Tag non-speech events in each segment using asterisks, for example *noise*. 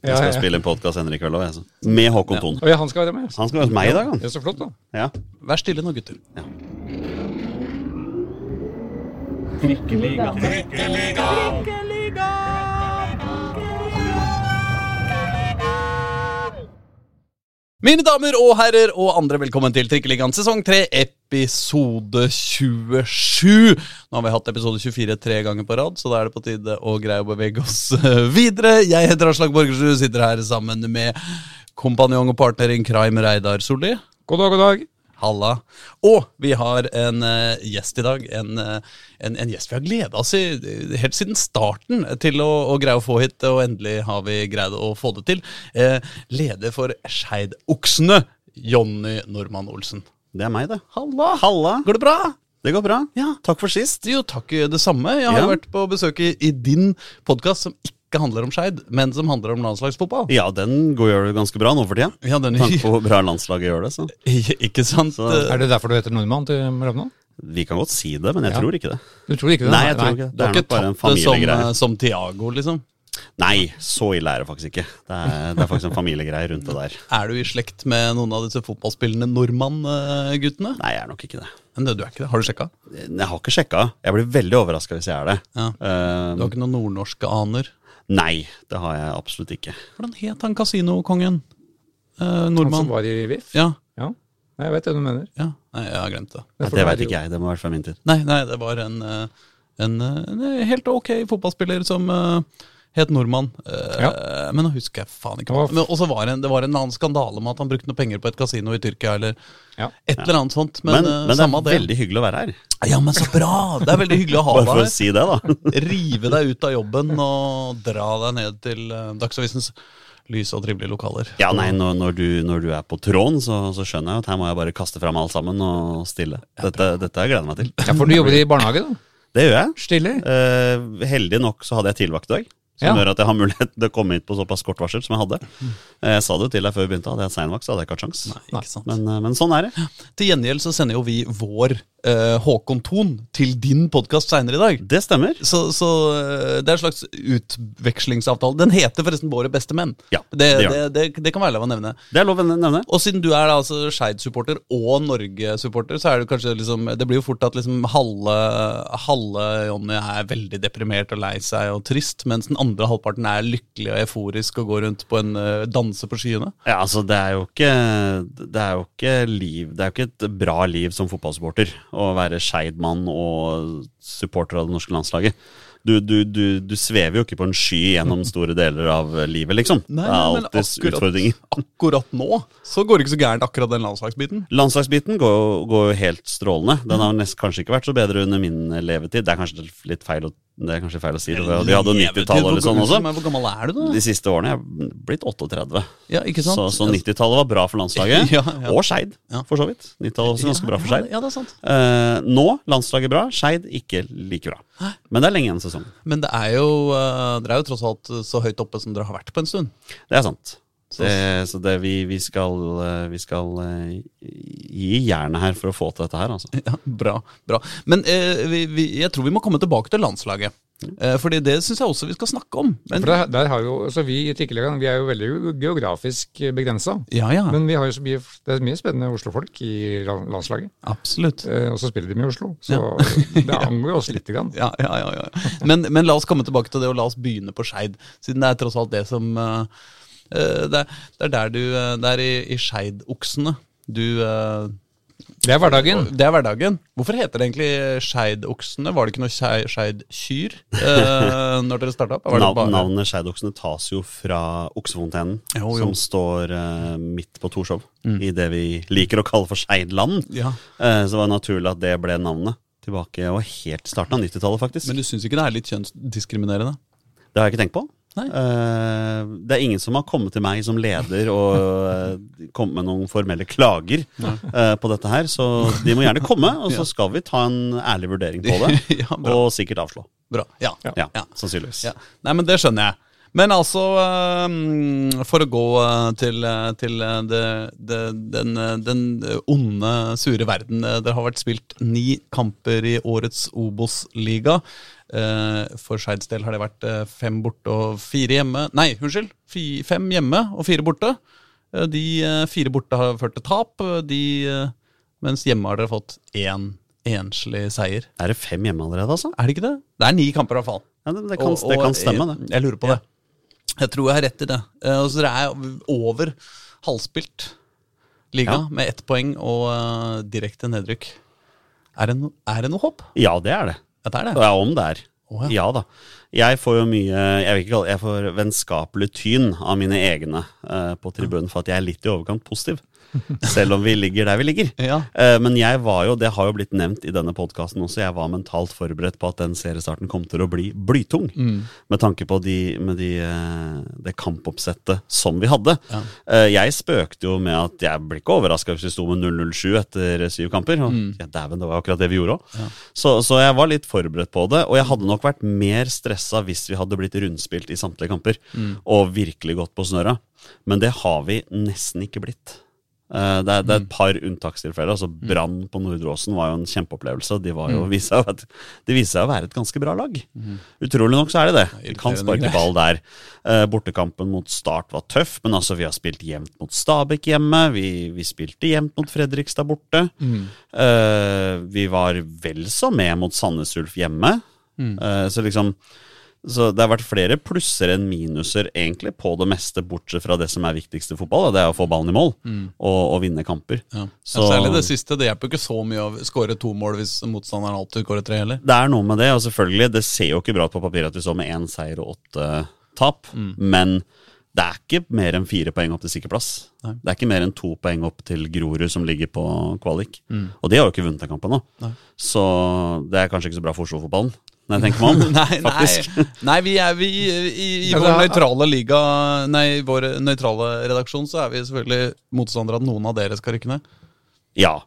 Jeg skal ja, ja. spille en podkast senere i kveld òg, altså. med Håkon Thon. Ja, han skal være med. Han skal være hos meg i dag, han. Det er så flott, da. Ja. Vær stille nå, gutter. Mine damer og herrer og andre, velkommen til Trikkeligaen sesong 3, episode 27. Nå har vi hatt episode 24 tre ganger på rad, så da er det på tide å greie å bevege oss eh, videre. Jeg heter Aslak Borgersrud, sitter her sammen med kompanjong og partner in crime Reidar Solli. God dag, god dag. Halla. Og vi har en uh, gjest i dag. En, uh, en, en gjest vi har gleda oss i eh, helt siden starten til å, å greie å få hit, og endelig har vi greid å få det til. Uh, leder for Skeidoksene, Jonny Normann Olsen. Det er meg, det. Halla. Halla! Går det bra? Det går bra. Ja. Takk for sist. Jo, takk det samme. Jeg har Ja. vært på besøk i, i din podkast som ikke handler om Skeid, men som handler om landslagsfotball. Ja, den går gjør det ganske bra nå for tida. Ja, den, tanke på hvor bra landslaget gjør det. så *laughs* ikke sant? Så- Eh, Er det derfor du heter nordmann til Ravna? Vi kan godt si det, men jeg Ja. tror ikke det. Du tror ikke det? Nei, jeg tror ikke det. Du Det har er ikke nok bare en tatt det som, familiegreie. eh, som Tiago, liksom? Nei, så ille er det faktisk ikke. Det er, det er faktisk en familiegreie rundt det der. *laughs* Er du i slekt med noen av disse fotballspillende nordmann-guttene? Nei, jeg er nok ikke det. Men det, du er ikke det. Har du sjekka? Jeg har ikke sjekka. Jeg blir veldig overraska hvis jeg er det. Ja. Eh, Du har ikke noen nordnorske aner? Nei, det har jeg absolutt ikke. Hvordan het han kasinokongen? Eh, Han som var i VIF? Ja. Ja. Nei, jeg vet hva du mener. ja. Nei, jeg har glemt det. Det Nei, det veit vet ikke jeg. Det må være fra min tid. Nei, nei, det var en, eh, en, eh, en helt ok fotballspiller som eh, het Nordmann. Eh, Men nå husker jeg faen ikke hva. Men også var det en, det var en annen skandale med at han brukte noe penger på et kasino i Tyrkia, eller Ja. et eller annet sånt. Men, Men, eh, men det er det. veldig hyggelig å være her. Ja, men så bra! Det er veldig hyggelig å ha Bare deg for her. å si det, da. *laughs* rive deg ut av jobben og dra deg ned til eh, Dagsavisens lyse og trivelige lokaler. Ja, nei, når, når, du, når du er på tråden, så, så skjønner jeg at her må jeg bare kaste fram alt sammen og stille. Dette, dette jeg gleder meg til. Ja, for du jobber i barnehage, da? Det gjør jeg. Stille? Eh, heldig nok så hadde jeg tilvakt i dag. Som Ja. gjør at jeg har mulighet til å komme hit på såpass kort varsel som jeg hadde. Eh, Jeg sa det til deg før vi begynte, hadde jeg hatt seinvakt, så hadde jeg ikke hatt sjans. Ikke? Men, eh, men sånn er det. Til gjengjeld så sender jo vi vår eh, Håkon Thon til din podkast seinere i dag. Det stemmer. Så, så eh, det er en slags utvekslingsavtale. Den heter forresten Våre beste menn. Ja, det, det det, det, det, kan være lov å nevne. Det er lov å nevne. Og siden du er altså Skeid-supporter og Norge-supporter, så er det kanskje liksom Det blir jo fort at liksom halve, halve Jonny er veldig deprimert og lei seg og trist, mens den andre halvparten er lykkelig og euforisk og går rundt på en uh, danse på skyene. Ja, altså det er jo ikke Det er jo ikke liv Det er jo ikke et bra liv som fotballsupporter å være skeid mann og supporter av det norske landslaget. Du, du, du, du svever jo ikke på en sky gjennom store deler av livet, liksom. Nei, det er alltids akkurat- utfordringer. Akkurat nå så går det ikke så gærent, akkurat den landslagsbiten. Landslagsbiten går jo helt strålende. Den har nest, kanskje ikke vært så bedre under min levetid. Det er kanskje litt feil å, det er kanskje feil å si. Det. De hadde 90-tallet eller sånn også. Men hvor gammel er du, da? De siste årene er jeg blitt 38. Ja, ikke sant? Så, så 90-tallet var bra for landslaget. *laughs* Ja, ja. Og Skeid, for så vidt. 90-tallet også ganske bra for Skeid. Ja, det er sant. Eh, nå landslaget bra, Skeid ikke like bra. Men det er lenge igjen sesong. Men det er jo, eh, dere er jo tross alt så høyt oppe som dere har vært på en stund. Det er sant. Det, så det, vi, vi skal, eh, vi skal eh, gi jernet her for å få til dette her, altså. Ja, Bra. bra. Men eh, vi, vi, jeg tror vi må komme tilbake til landslaget. Eh, fordi det syns jeg også vi skal snakke om. Men, For der, der har jo, altså Vi i Trikkeligaen vi er jo veldig geografisk begrensa. ja, ja. Men vi har jo så mye, det er mye spennende Oslo-folk i landslaget. absolutt. Eh, og så spiller de med Oslo, så *laughs* det angår oss lite grann. Ja, ja, ja, ja. Men, men la oss komme tilbake til det, og la oss begynne på Skeid. Siden det er tross alt det som eh, det, er, det er der du eh, Det er i, i Skeidoksene du eh, Det er hverdagen. Det er hverdagen. Hvorfor heter det egentlig Skeidoksene? Var det ikke noe skei- Skeidkyr uh, når dere starta opp? Var det bare- navnet Skeidoksene tas jo fra Oksefontenen, Jo, jo. som står eh, midt på Torshov, i det vi liker å kalle for Skeidland. Ja. Eh, så det var naturlig at det ble navnet. Tilbake og helt starten av 90-tallet, faktisk. Men du syns ikke det er litt kjønnsdiskriminerende? Det har jeg ikke tenkt på. Eh, det er ingen som har kommet til meg som leder og eh, kommet med noen formelle klager eh, på dette her, så de må gjerne komme, og så skal vi ta en ærlig vurdering på det. *laughs* Ja, og sikkert avslå. Bra. Ja. Ja, Ja. sannsynligvis. Nei, men det skjønner jeg. Men altså, eh, for å gå til, til det, det, den, den onde, sure verden. Dere har vært spilt ni kamper i årets Obos-liga. Eh, For Skeids del har det vært eh, fem borte og fire hjemme. Nei, unnskyld. Fem hjemme og fire borte. Eh, De fire borte har ført til tap, de, mens hjemme har dere fått én enslig seier. Er det fem hjemme allerede, altså? Er det ikke det? Det er ni kamper, i hvert fall. Ja, det, det, kan, Og- det kan stemme, det. Jeg, jeg lurer på det. Jeg tror jeg har rett i det. Og så dere er over halvspilt liga Ja. med ett poeng og direkte nedrykk. Er det, no, er det noe håp? Ja, det er det. Ja, det er det. Ja, om det er. Oh, ja. ja. da. Jeg får jo mye Jeg vil ikke kalle Jeg får vennskapelig tyn av mine egne eh, på tribunen for at jeg er litt i overkant positiv. *laughs* Selv om vi ligger der vi ligger. Ja. Eh, men jeg var jo, det har jo blitt nevnt i denne podkasten også, jeg var mentalt forberedt på at den seriestarten kom til å bli blytung. Mm. Med tanke på de, med de, eh, det kampoppsettet som vi hadde. Ja. Eh, jeg spøkte jo med at jeg ble ikke overraska hvis vi sto med 0-0-7 etter syv kamper. Og ja, dæven, det var akkurat det vi gjorde òg. Så, så jeg var litt forberedt på det. Og jeg hadde nok vært mer stressa hvis vi hadde blitt rundspilt i samtlige kamper og virkelig gått på snøra. Men det har vi nesten ikke blitt. Eh, Det er, det er et par unntakstilfeller. altså Brann på Nordre Åsen var jo en kjempeopplevelse. De, var jo, viste seg, de viste seg å være et ganske bra lag. Utrolig nok så er det det. De kan sparke ball der. Eh, Bortekampen mot Start var tøff, men altså vi har spilt jevnt mot Stabæk hjemme. Vi, vi spilte jevnt mot Fredrikstad borte. Eh, vi var vel så med mot Sandnes Ulf hjemme. Eh, så liksom så det har vært flere plusser enn minuser egentlig på det meste, bortsett fra det som er viktigst i fotball. og Det er å få ballen i mål og, og vinne kamper. Ja. Så- Særlig det siste. Det hjelper ikke så mye å skåre to mål hvis motstanderen alltid skårer tre heller. Det er noe med det, og selvfølgelig, det ser jo ikke bra ut på papiret at vi står med én seier og åtte tap, men det er ikke mer enn fire poeng opp til sikker plass. Nei. Det er ikke mer enn to poeng opp til Grorud, som ligger på kvalik. Og de har jo ikke vunnet den kampen nå. Nei. Så det er kanskje ikke så bra for Oslo-fotballen, når jeg tenker meg *laughs* om. Nei, nei, faktisk. *laughs* nei, vi er vi i, i, vår nøytrale liga Nei, i vår nøytrale redaksjon så er vi selvfølgelig motstandere av at noen av dere skal rykke ned. Ja.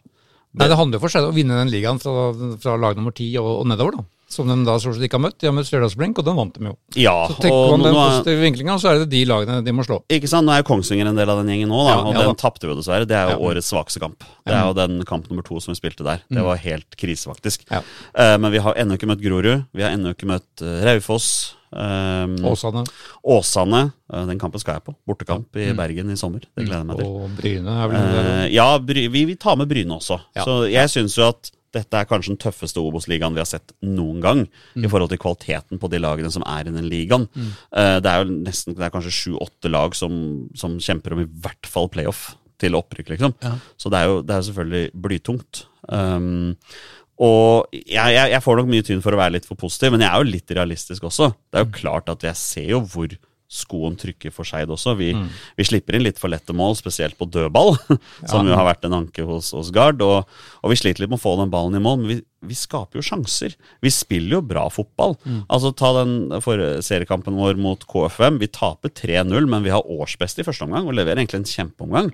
Nei, Det handler jo for seg å vinne den ligaen fra, fra lag nummer ti og, og nedover, da. Som de da stort sett ikke har møtt. De har møtt Stjørdalsblink, og den vant de jo. ja. Så tenker man den positive vinklinga, så er det de lagene de må slå. Ikke sant, Nå er Kongsvinger en del av den gjengen nå, da, Ja, og ja den tapte vi jo dessverre. Det er jo Ja. årets svakeste kamp. Det er jo den kamp nummer to som vi spilte der. Det var helt krise, faktisk. Eh, men vi har ennå ikke møtt Grorud. Vi har ennå ikke møtt uh, Raufoss. Um, Åsane Åsane. Uh, den kampen skal jeg på. Bortekamp i Bergen i sommer. Det gleder jeg meg til. og Bryne er vel uh. Ja, Bry, vi, vi tar med Bryne også. Så jeg syns jo at dette er kanskje den tøffeste Obos-ligaen vi har sett noen gang. Mm. I forhold til kvaliteten på de lagene som er i den ligaen. Eh, det er jo nesten, det er kanskje sju-åtte lag som, som kjemper om i hvert fall playoff til opprykk, liksom. Ja. Så det er jo, det er selvfølgelig blytungt. Um, og jeg, jeg, jeg får nok mye tyn for å være litt for positiv, men jeg er jo litt realistisk også. Det er jo klart at jeg ser jo hvor skoen trykker for Skeid også. Vi, vi slipper inn litt for lette mål, spesielt på dødball, *laughs* som jo har vært en anke hos, hos Gard. Og, og vi sliter litt med å få den ballen i mål, men vi, vi skaper jo sjanser. Vi spiller jo bra fotball. Altså Ta den seriekampen vår mot KFM. Vi taper 3-0, men vi har årsbeste i første omgang og leverer egentlig en kjempeomgang.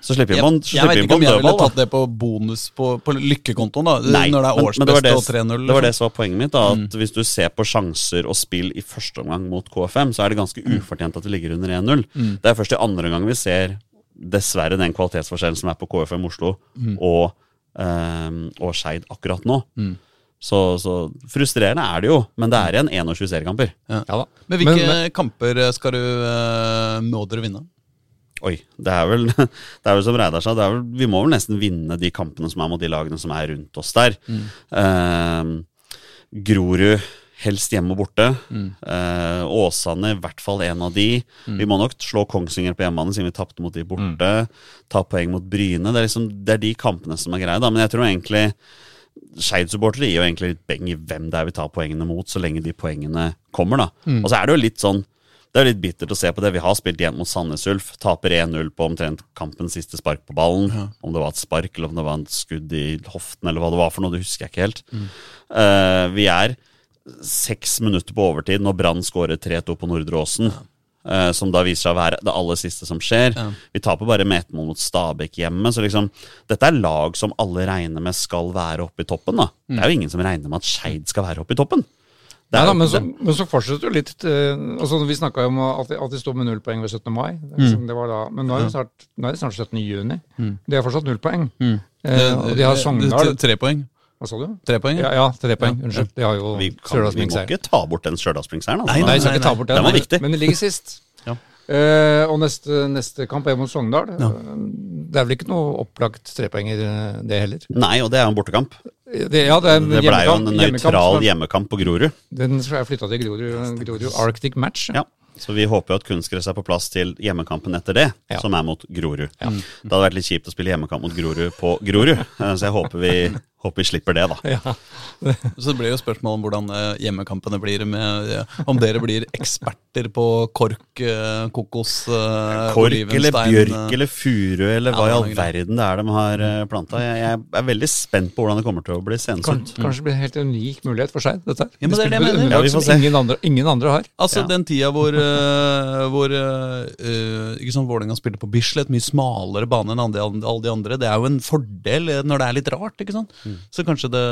Så slipper jeg, Jeg, så slipper jeg vet ikke om jeg ville tatt det på bonus på, på lykkekontoen, da. Nei, når det er men- men det var årsbeste det- og 3-0. Det var det liksom. som var poenget mitt. da, at Hvis du ser på sjanser og spill i første omgang mot KFM, så er det ganske ufortjent at det ligger under 1-0. Det er først i andre omgang vi ser dessverre den kvalitetsforskjellen som er på KFM Oslo og, um, og Skeid akkurat nå. Så, så frustrerende er det jo, men det er igjen 21 seriekamper. Ja Ja, Men hvilke Men- kamper skal du uh, må dere vinne? Oi, det er vel, *laughs* det er vel som Reidar sa, det er vel, vi må vel nesten vinne de kampene som er mot de lagene som er rundt oss der. Eh, Grorud helst hjemme og borte. Eh, Åsane i hvert fall en av de. Vi må nok slå Kongsvinger på hjemmebane siden vi tapte mot de borte. Ta poeng mot Bryne. Det er, liksom, det er de kampene som er greie, da. Men jeg tror egentlig Skeid-supportere gir jo egentlig litt beng i hvem det er vi tar poengene mot, så lenge de poengene kommer, da. Og så er det jo litt sånn det er litt bittert å se på det. Vi har spilt igjen mot Sandnes Ulf. Taper 1-0 på omtrent kampens siste spark på ballen. Om det var et spark, eller om det var et skudd i hoften, eller hva det var for noe, det husker jeg ikke helt. Eh, vi er seks minutter på overtid når Brann skårer 3-2 på Nordre Åsen. eh, som da viser seg å være det aller siste som skjer. Ja. Vi taper bare med ett mål mot Stabæk hjemme. Så liksom, dette er lag som alle regner med skal være oppe i toppen. da. Det er jo ingen som regner med at Skeid skal være oppe i toppen. Det Nei, da, men, så, men så fortsetter jo litt eh, altså Vi snakka jo om at de, at de sto med null poeng ved 17. mai. Mm. Liksom, det var da, men nå er det snart, nå er det snart 17. juni. De har fortsatt null poeng. Mm. Eh, og de har Sogndal Tre poeng. Hva sa du? Tre poeng? Ja, ja tre poeng. Unnskyld. De har jo vi, kan, vi må ikke ta bort den Stjørdalsblink-seieren. Altså. Nei, Nei, nei, skal ikke ta bort den, Den var viktig. men de ligger sist. *laughs* Ja. Uh, og neste, neste kamp er mot Sogndal. Ja. Eh, Det er vel ikke noe opplagt trepoenger, det heller. Nei, og det er en bortekamp. Det, ja, det Det ble jo en nøytral hjemmekamp på Grorud. Den er flytta til Grorud, Grorud Arctic Match. Ja. Så vi håper jo at kunstgress er på plass til hjemmekampen etter det, Ja. som er mot Grorud. Det hadde vært litt kjipt å spille hjemmekamp mot Grorud på Grorud, eh, så jeg håper vi, håper vi slipper det, da. Ja. *laughs* Så det blir jo spørsmål om hvordan eh, hjemmekampene blir. Med, om dere blir eksperter på kork, eh, kokos, eh, Kork eller bjørk eller furu eller Ja, hva i er all verden det er de har planta. Jeg, jeg er veldig spent på hvordan det kommer til å bli senest Kan, ut. Kanskje det blir en helt unik mulighet for seg, dette her. Ja, det er det jeg mener. Ja, vi får se. ingen andre, ingen andre har. Altså Ja. den tida hvor, hvor ikke sånn, Vålerenga spilte på Bislett, mye smalere bane enn alle de andre. Det er jo en fordel når det er litt rart. ikke sant? Mm. Så kanskje det,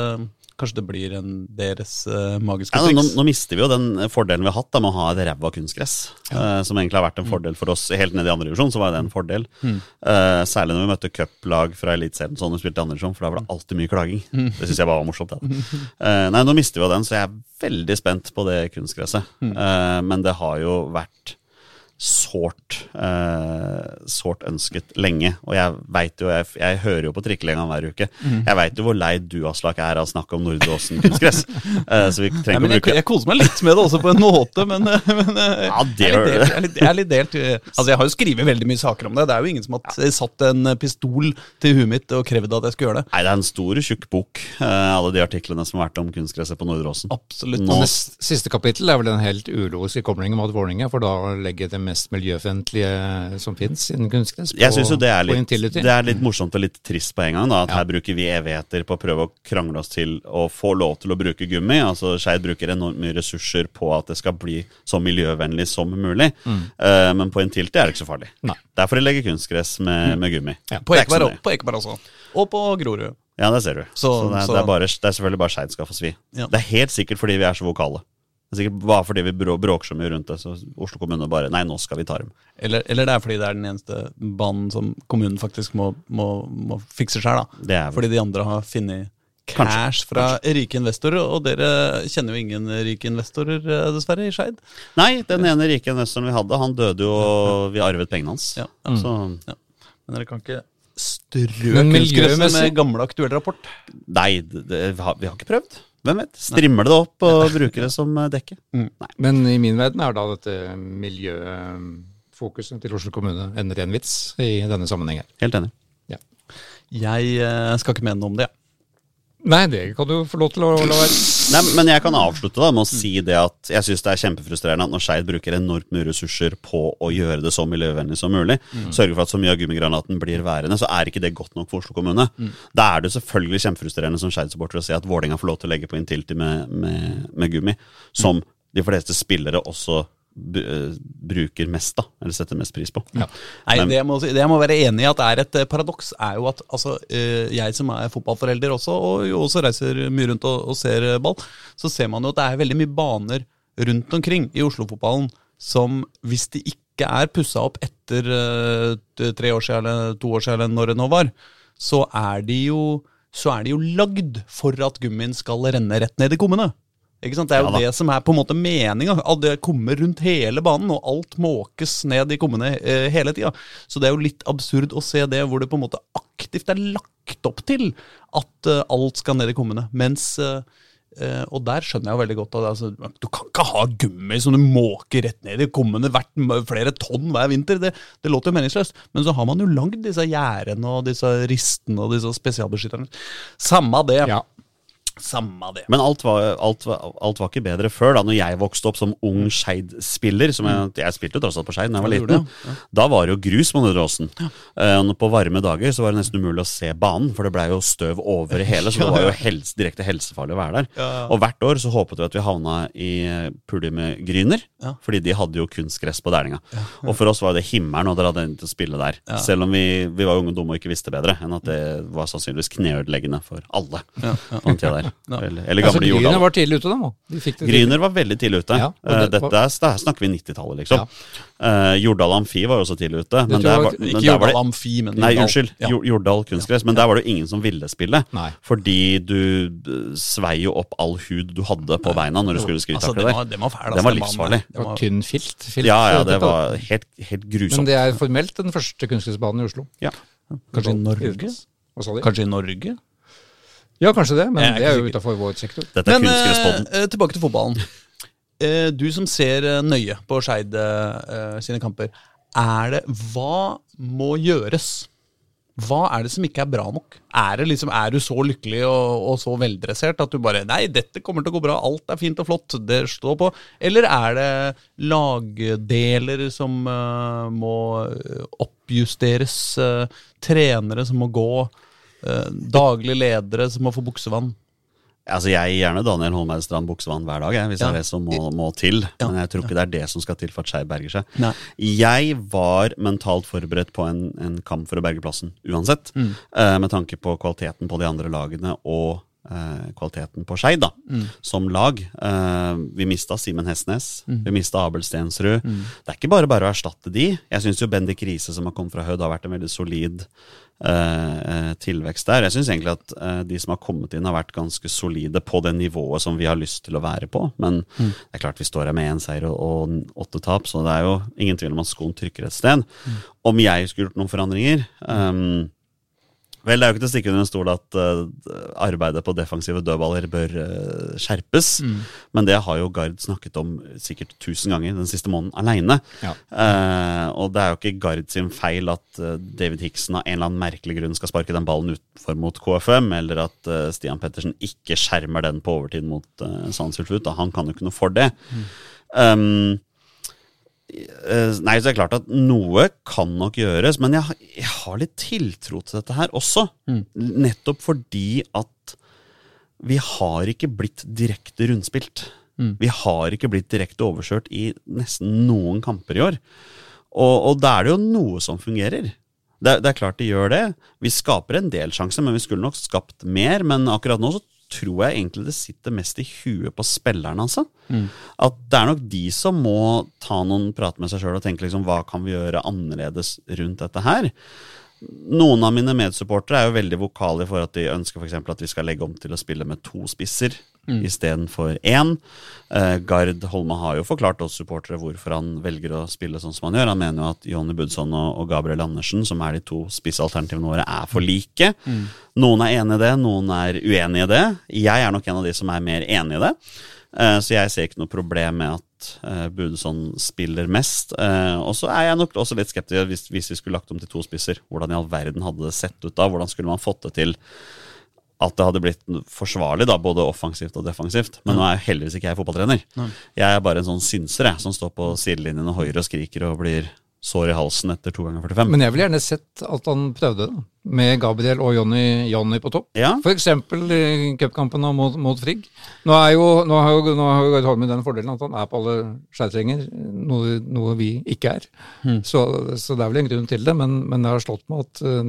kanskje det blir en deres uh, magiske Ja, nå, triks. nå mister vi jo den fordelen vi har hatt da, med å ha et ræva kunstgress. eh, som egentlig har vært en fordel for oss helt ned i andre divisjon. så var det en fordel. Eh, særlig når vi møtte cuplag fra Eliteserien, sånn vi spilte i andre divisjon, for da var det alltid mye klaging. Det syns jeg bare var morsomt. Ja. Nei, nå mister vi jo den, så jeg er veldig spent på det kunstgresset. Eh, men det har jo vært sårt eh, sårt ønsket lenge. Og jeg vet jo, jeg, jeg hører jo på Trikkelenga hver uke. Jeg veit jo hvor lei du, Aslak, er av å snakke om Nordre Åsen kunstgress. *laughs* Eh, så vi trenger ikke å jeg, bruke jeg koser meg litt med det også, på en måte, men, eh, men eh, Ja, det jeg, er delt, jeg, er litt, jeg er litt delt. eh, Altså, Jeg har jo skrevet veldig mye saker om det. Det er jo ingen som har satt en pistol til huet mitt og krevd at jeg skulle gjøre det. Nei, det er en stor, tjukk bok, eh, alle de artiklene som har vært om kunstgresset på Nordre Åsen. Absolutt. Nå- siste kapittel er vel en helt ulogisk kobling mot Vålerenga, for da å legge det mest miljøvennlige som fins innen kunstgress Jeg syns jo det er, litt, det er litt morsomt og litt trist på en gang. da, At her bruker vi evigheter på å prøve å krangle oss til å få lov til å bruke gummi. altså Skeid bruker enormt mye ressurser på at det skal bli så miljøvennlig som mulig. Eh, men på en Intility er det ikke så farlig. Nei. Derfor de legger kunstgress med, med gummi. Ja, på Ekeberg også. Og på Grorud. Ja, det ser du. Så, Så- det, er, så- det, er bare, det er selvfølgelig bare Skeid skal få svi. Ja. Det er helt sikkert fordi vi er så vokale. Det er sikkert bare fordi vi brå- bråker så mye rundt det. Så Oslo kommune bare Nei, nå skal vi ta dem. Eller, eller det er fordi det er den eneste banen som kommunen faktisk må, må, må fikse sjøl. Det er Fordi de andre har funnet cash Kanskje, fra rike investorer, og dere kjenner jo ingen rike investorer, eh, dessverre, i Skeid. Nei, den ene rike investoren vi hadde, han døde jo, og vi arvet pengene hans. Ja. Så Men dere kan ikke strø Men kunstgresset med gamle aktuell rapport. nei, det, det, vi, har, vi har ikke prøvd. Hvem vet? Strimler det opp og bruker det som eh, dekke? Men i min verden er da dette miljøfokuset til Oslo kommune en ren vits i denne sammenhengen. Helt enig. Jeg eh, skal ikke mene noe om det. jeg. Nei, det kan du få lov til å la være. Nei, men jeg kan avslutte da med å si det at jeg syns det er kjempefrustrerende at når Skeid bruker enormt mye ressurser på å gjøre det så miljøvennlig som mulig, sørge for at så mye av gummigranaten blir værende, så er ikke det godt nok for Oslo kommune. Da er det selvfølgelig kjempefrustrerende som Skeid-supporter å se at Vålerenga får lov til å legge på Intility med, med, med gummi, som de fleste spillere også bruker mest, da, eller setter mest pris på. Ja. Nei, Men- det, jeg må, det jeg må være enig i at er et eh, paradoks, er jo at altså, eh, jeg som er fotballforelder også, og også reiser mye rundt og, og ser eh, ball, så ser man jo at det er veldig mye baner rundt omkring i Oslo-fotballen som hvis de ikke er pussa opp etter eh, tre år siden eller to år siden eller når det nå var, så er de jo så er de jo lagd for at gummien skal renne rett ned i kummene. Ikke sant? Det er jo Ja det som er på en måte meninga. Det kommer rundt hele banen, og alt måkes ned i kummene eh, hele tida. Så det er jo litt absurd å se det hvor det på en måte aktivt er lagt opp til at eh, alt skal ned i kummene. Mens eh, eh, Og der skjønner jeg jo veldig godt at altså, du kan ikke ha gummi som du måker rett ned i kummene hvert flere tonn hver vinter. Det, det låter jo meningsløst. Men så har man jo lagd disse gjerdene og disse ristene og disse spesialbeskytterne. Samme det. Ja. Samme det. Men alt var, alt, var, alt var ikke bedre før, da når jeg vokste opp som ung Skeid-spiller. som Jeg, jeg spilte jo tross alt på Skeid da jeg var Ja, du gjorde. Da var det jo grus på Nedre Åsen. Ja. og på varme dager så var det nesten umulig å se banen, for det blei jo støv over hele. Så det var jo helse, direkte helsefarlig å være der. Ja, ja. Og hvert år så håpet vi at vi havna i pulje med Gryner, Ja. fordi de hadde jo kunstgress på Dælinga. Og for oss var det himmelen å dra den til å spille der. Ja. Selv om vi, vi var unge og dumme og ikke visste bedre enn at det var sannsynligvis kneødeleggende for alle Ja, på den tida der. Eller, eller Altså, Jordal. Gryner var tidlig ute, da. De fikk det. Gryner var veldig tidlig ute. Ja, Eh, det Dette var- er, der snakker vi 90-tallet, liksom. Eh, Jordal Amfi var også tidlig ute. Men der var, Ikke der var Jordal det Amfi, men Nei, unnskyld. Ja. Jordal kunstgress. Men der var det jo ingen som ville spille. Nei. Fordi du svei jo opp all hud du hadde på beina når du skulle Altså, takler den var, var fæl. Var livsfarlig. Det var tynn filt. filt Ja, ja, det var helt, helt Men det er formelt den første kunstgressbanen i Oslo. Ja. Kanskje i Norge? Hva sa de? Kanskje i Norge? Ja, kanskje det, men er det er jo utafor vår sektor. Dette er Men kunstgresspodden. eh, tilbake til fotballen. Eh, du som ser eh, nøye på Skeid eh, sine kamper. Er det Hva må gjøres? Hva er det som ikke er bra nok? Er, det liksom, er du så lykkelig og, og så veldressert at du bare Nei, dette kommer til å gå bra, alt er fint og flott, det står på. Eller er det lagdeler som uh, må eh, oppjusteres, uh, trenere som må gå, uh, daglige ledere som må få buksevann? Altså, Jeg gir gjerne Daniel Holmeid Strand buksevann hver dag, jeg, hvis Ja. det er det som må, må til. Men jeg tror ikke det er det som skal til for at Skei berger seg. Nei. Jeg var mentalt forberedt på en, en kamp for å berge plassen uansett. eh, med tanke på kvaliteten på de andre lagene og eh, kvaliteten på Skei, da, som lag. Eh, vi mista Simen Hestnes, vi mista Abel Stensrud. Det er ikke bare bare å erstatte de. Jeg syns jo Bendik Riise, som har kommet fra Hødd, har vært en veldig solid eh, eh, tilvekst der. Jeg syns egentlig at eh, de som har kommet inn, har vært ganske solide på det nivået som vi har lyst til å være på. Men det er klart vi står her med én seier og, åtte tap, så det er jo ingen tvil om at skoen trykker et sted. Om jeg skulle gjort noen forandringer ehm, Vel, det er jo ikke til å stikke under en stol at uh, arbeidet på defensive dødballer bør uh, skjerpes. Men det har jo Gard snakket om sikkert tusen ganger den siste måneden aleine. Ja. Uh, og det er jo ikke Gard sin feil at David Hickson av en eller annen merkelig grunn skal sparke den ballen utfor mot KFM, eller at Stian Pettersen ikke skjermer den på overtid mot uh, Sandsulfut. Han kan jo ikke noe for det. Um, eh, nei, så det er klart at noe kan nok gjøres, men jeg, har- jeg har litt tiltro til dette her også. Nettopp fordi at vi har ikke blitt direkte rundspilt. Vi har ikke blitt direkte overkjørt i nesten noen kamper i år. Og, og da er det jo noe som fungerer. Det, det er klart de gjør det. Vi skaper en del sjanser, men vi skulle nok skapt mer. Men akkurat nå så tror jeg egentlig det sitter mest i huet på spillerne, altså. At det er nok de som må ta noen prat med seg sjøl og tenke liksom hva kan vi gjøre annerledes rundt dette her. Noen av mine medsupportere er jo veldig vokale i forhold at de ønsker for eksempel at vi skal legge om til å spille med to spisser Mm. istedenfor én. Eh, Gard Holme har jo forklart oss supportere hvorfor han velger å spille sånn som han gjør. Han mener jo at Jonny Budson og, og Gabriel Andersen, som er de to spissalternativene våre, er for like. Mm. Noen er enig i det, noen er uenig i det. Jeg er nok en av de som er mer enig i det. Eh, Så jeg ser ikke noe problem med at eh, Budesson spiller mest. Eh, Og så er jeg nok også litt skeptisk hvis, hvis vi skulle lagt om til to spisser. Hvordan i all verden hadde det sett ut da? Hvordan skulle man fått det til at det hadde blitt forsvarlig, da, både offensivt og defensivt? Men nå er jo heldigvis ikke jeg fotballtrener. Jeg er bare en sånn synser jeg, som står på sidelinjen og hoier og skriker og blir sår i halsen etter to ganger 45. Men jeg ville gjerne sett at han prøvde det. Med Gabriel og Jonny, Jonny på topp. Ja. Eksempel i cupkampen mot, mot Frigg. Nå, er jo, nå har jo, nå har jo Holmen den fordelen at han er på alle skjærtrenger, noe, noe vi ikke er. Så, så det er vel en grunn til det, men, men det har slått meg at eh,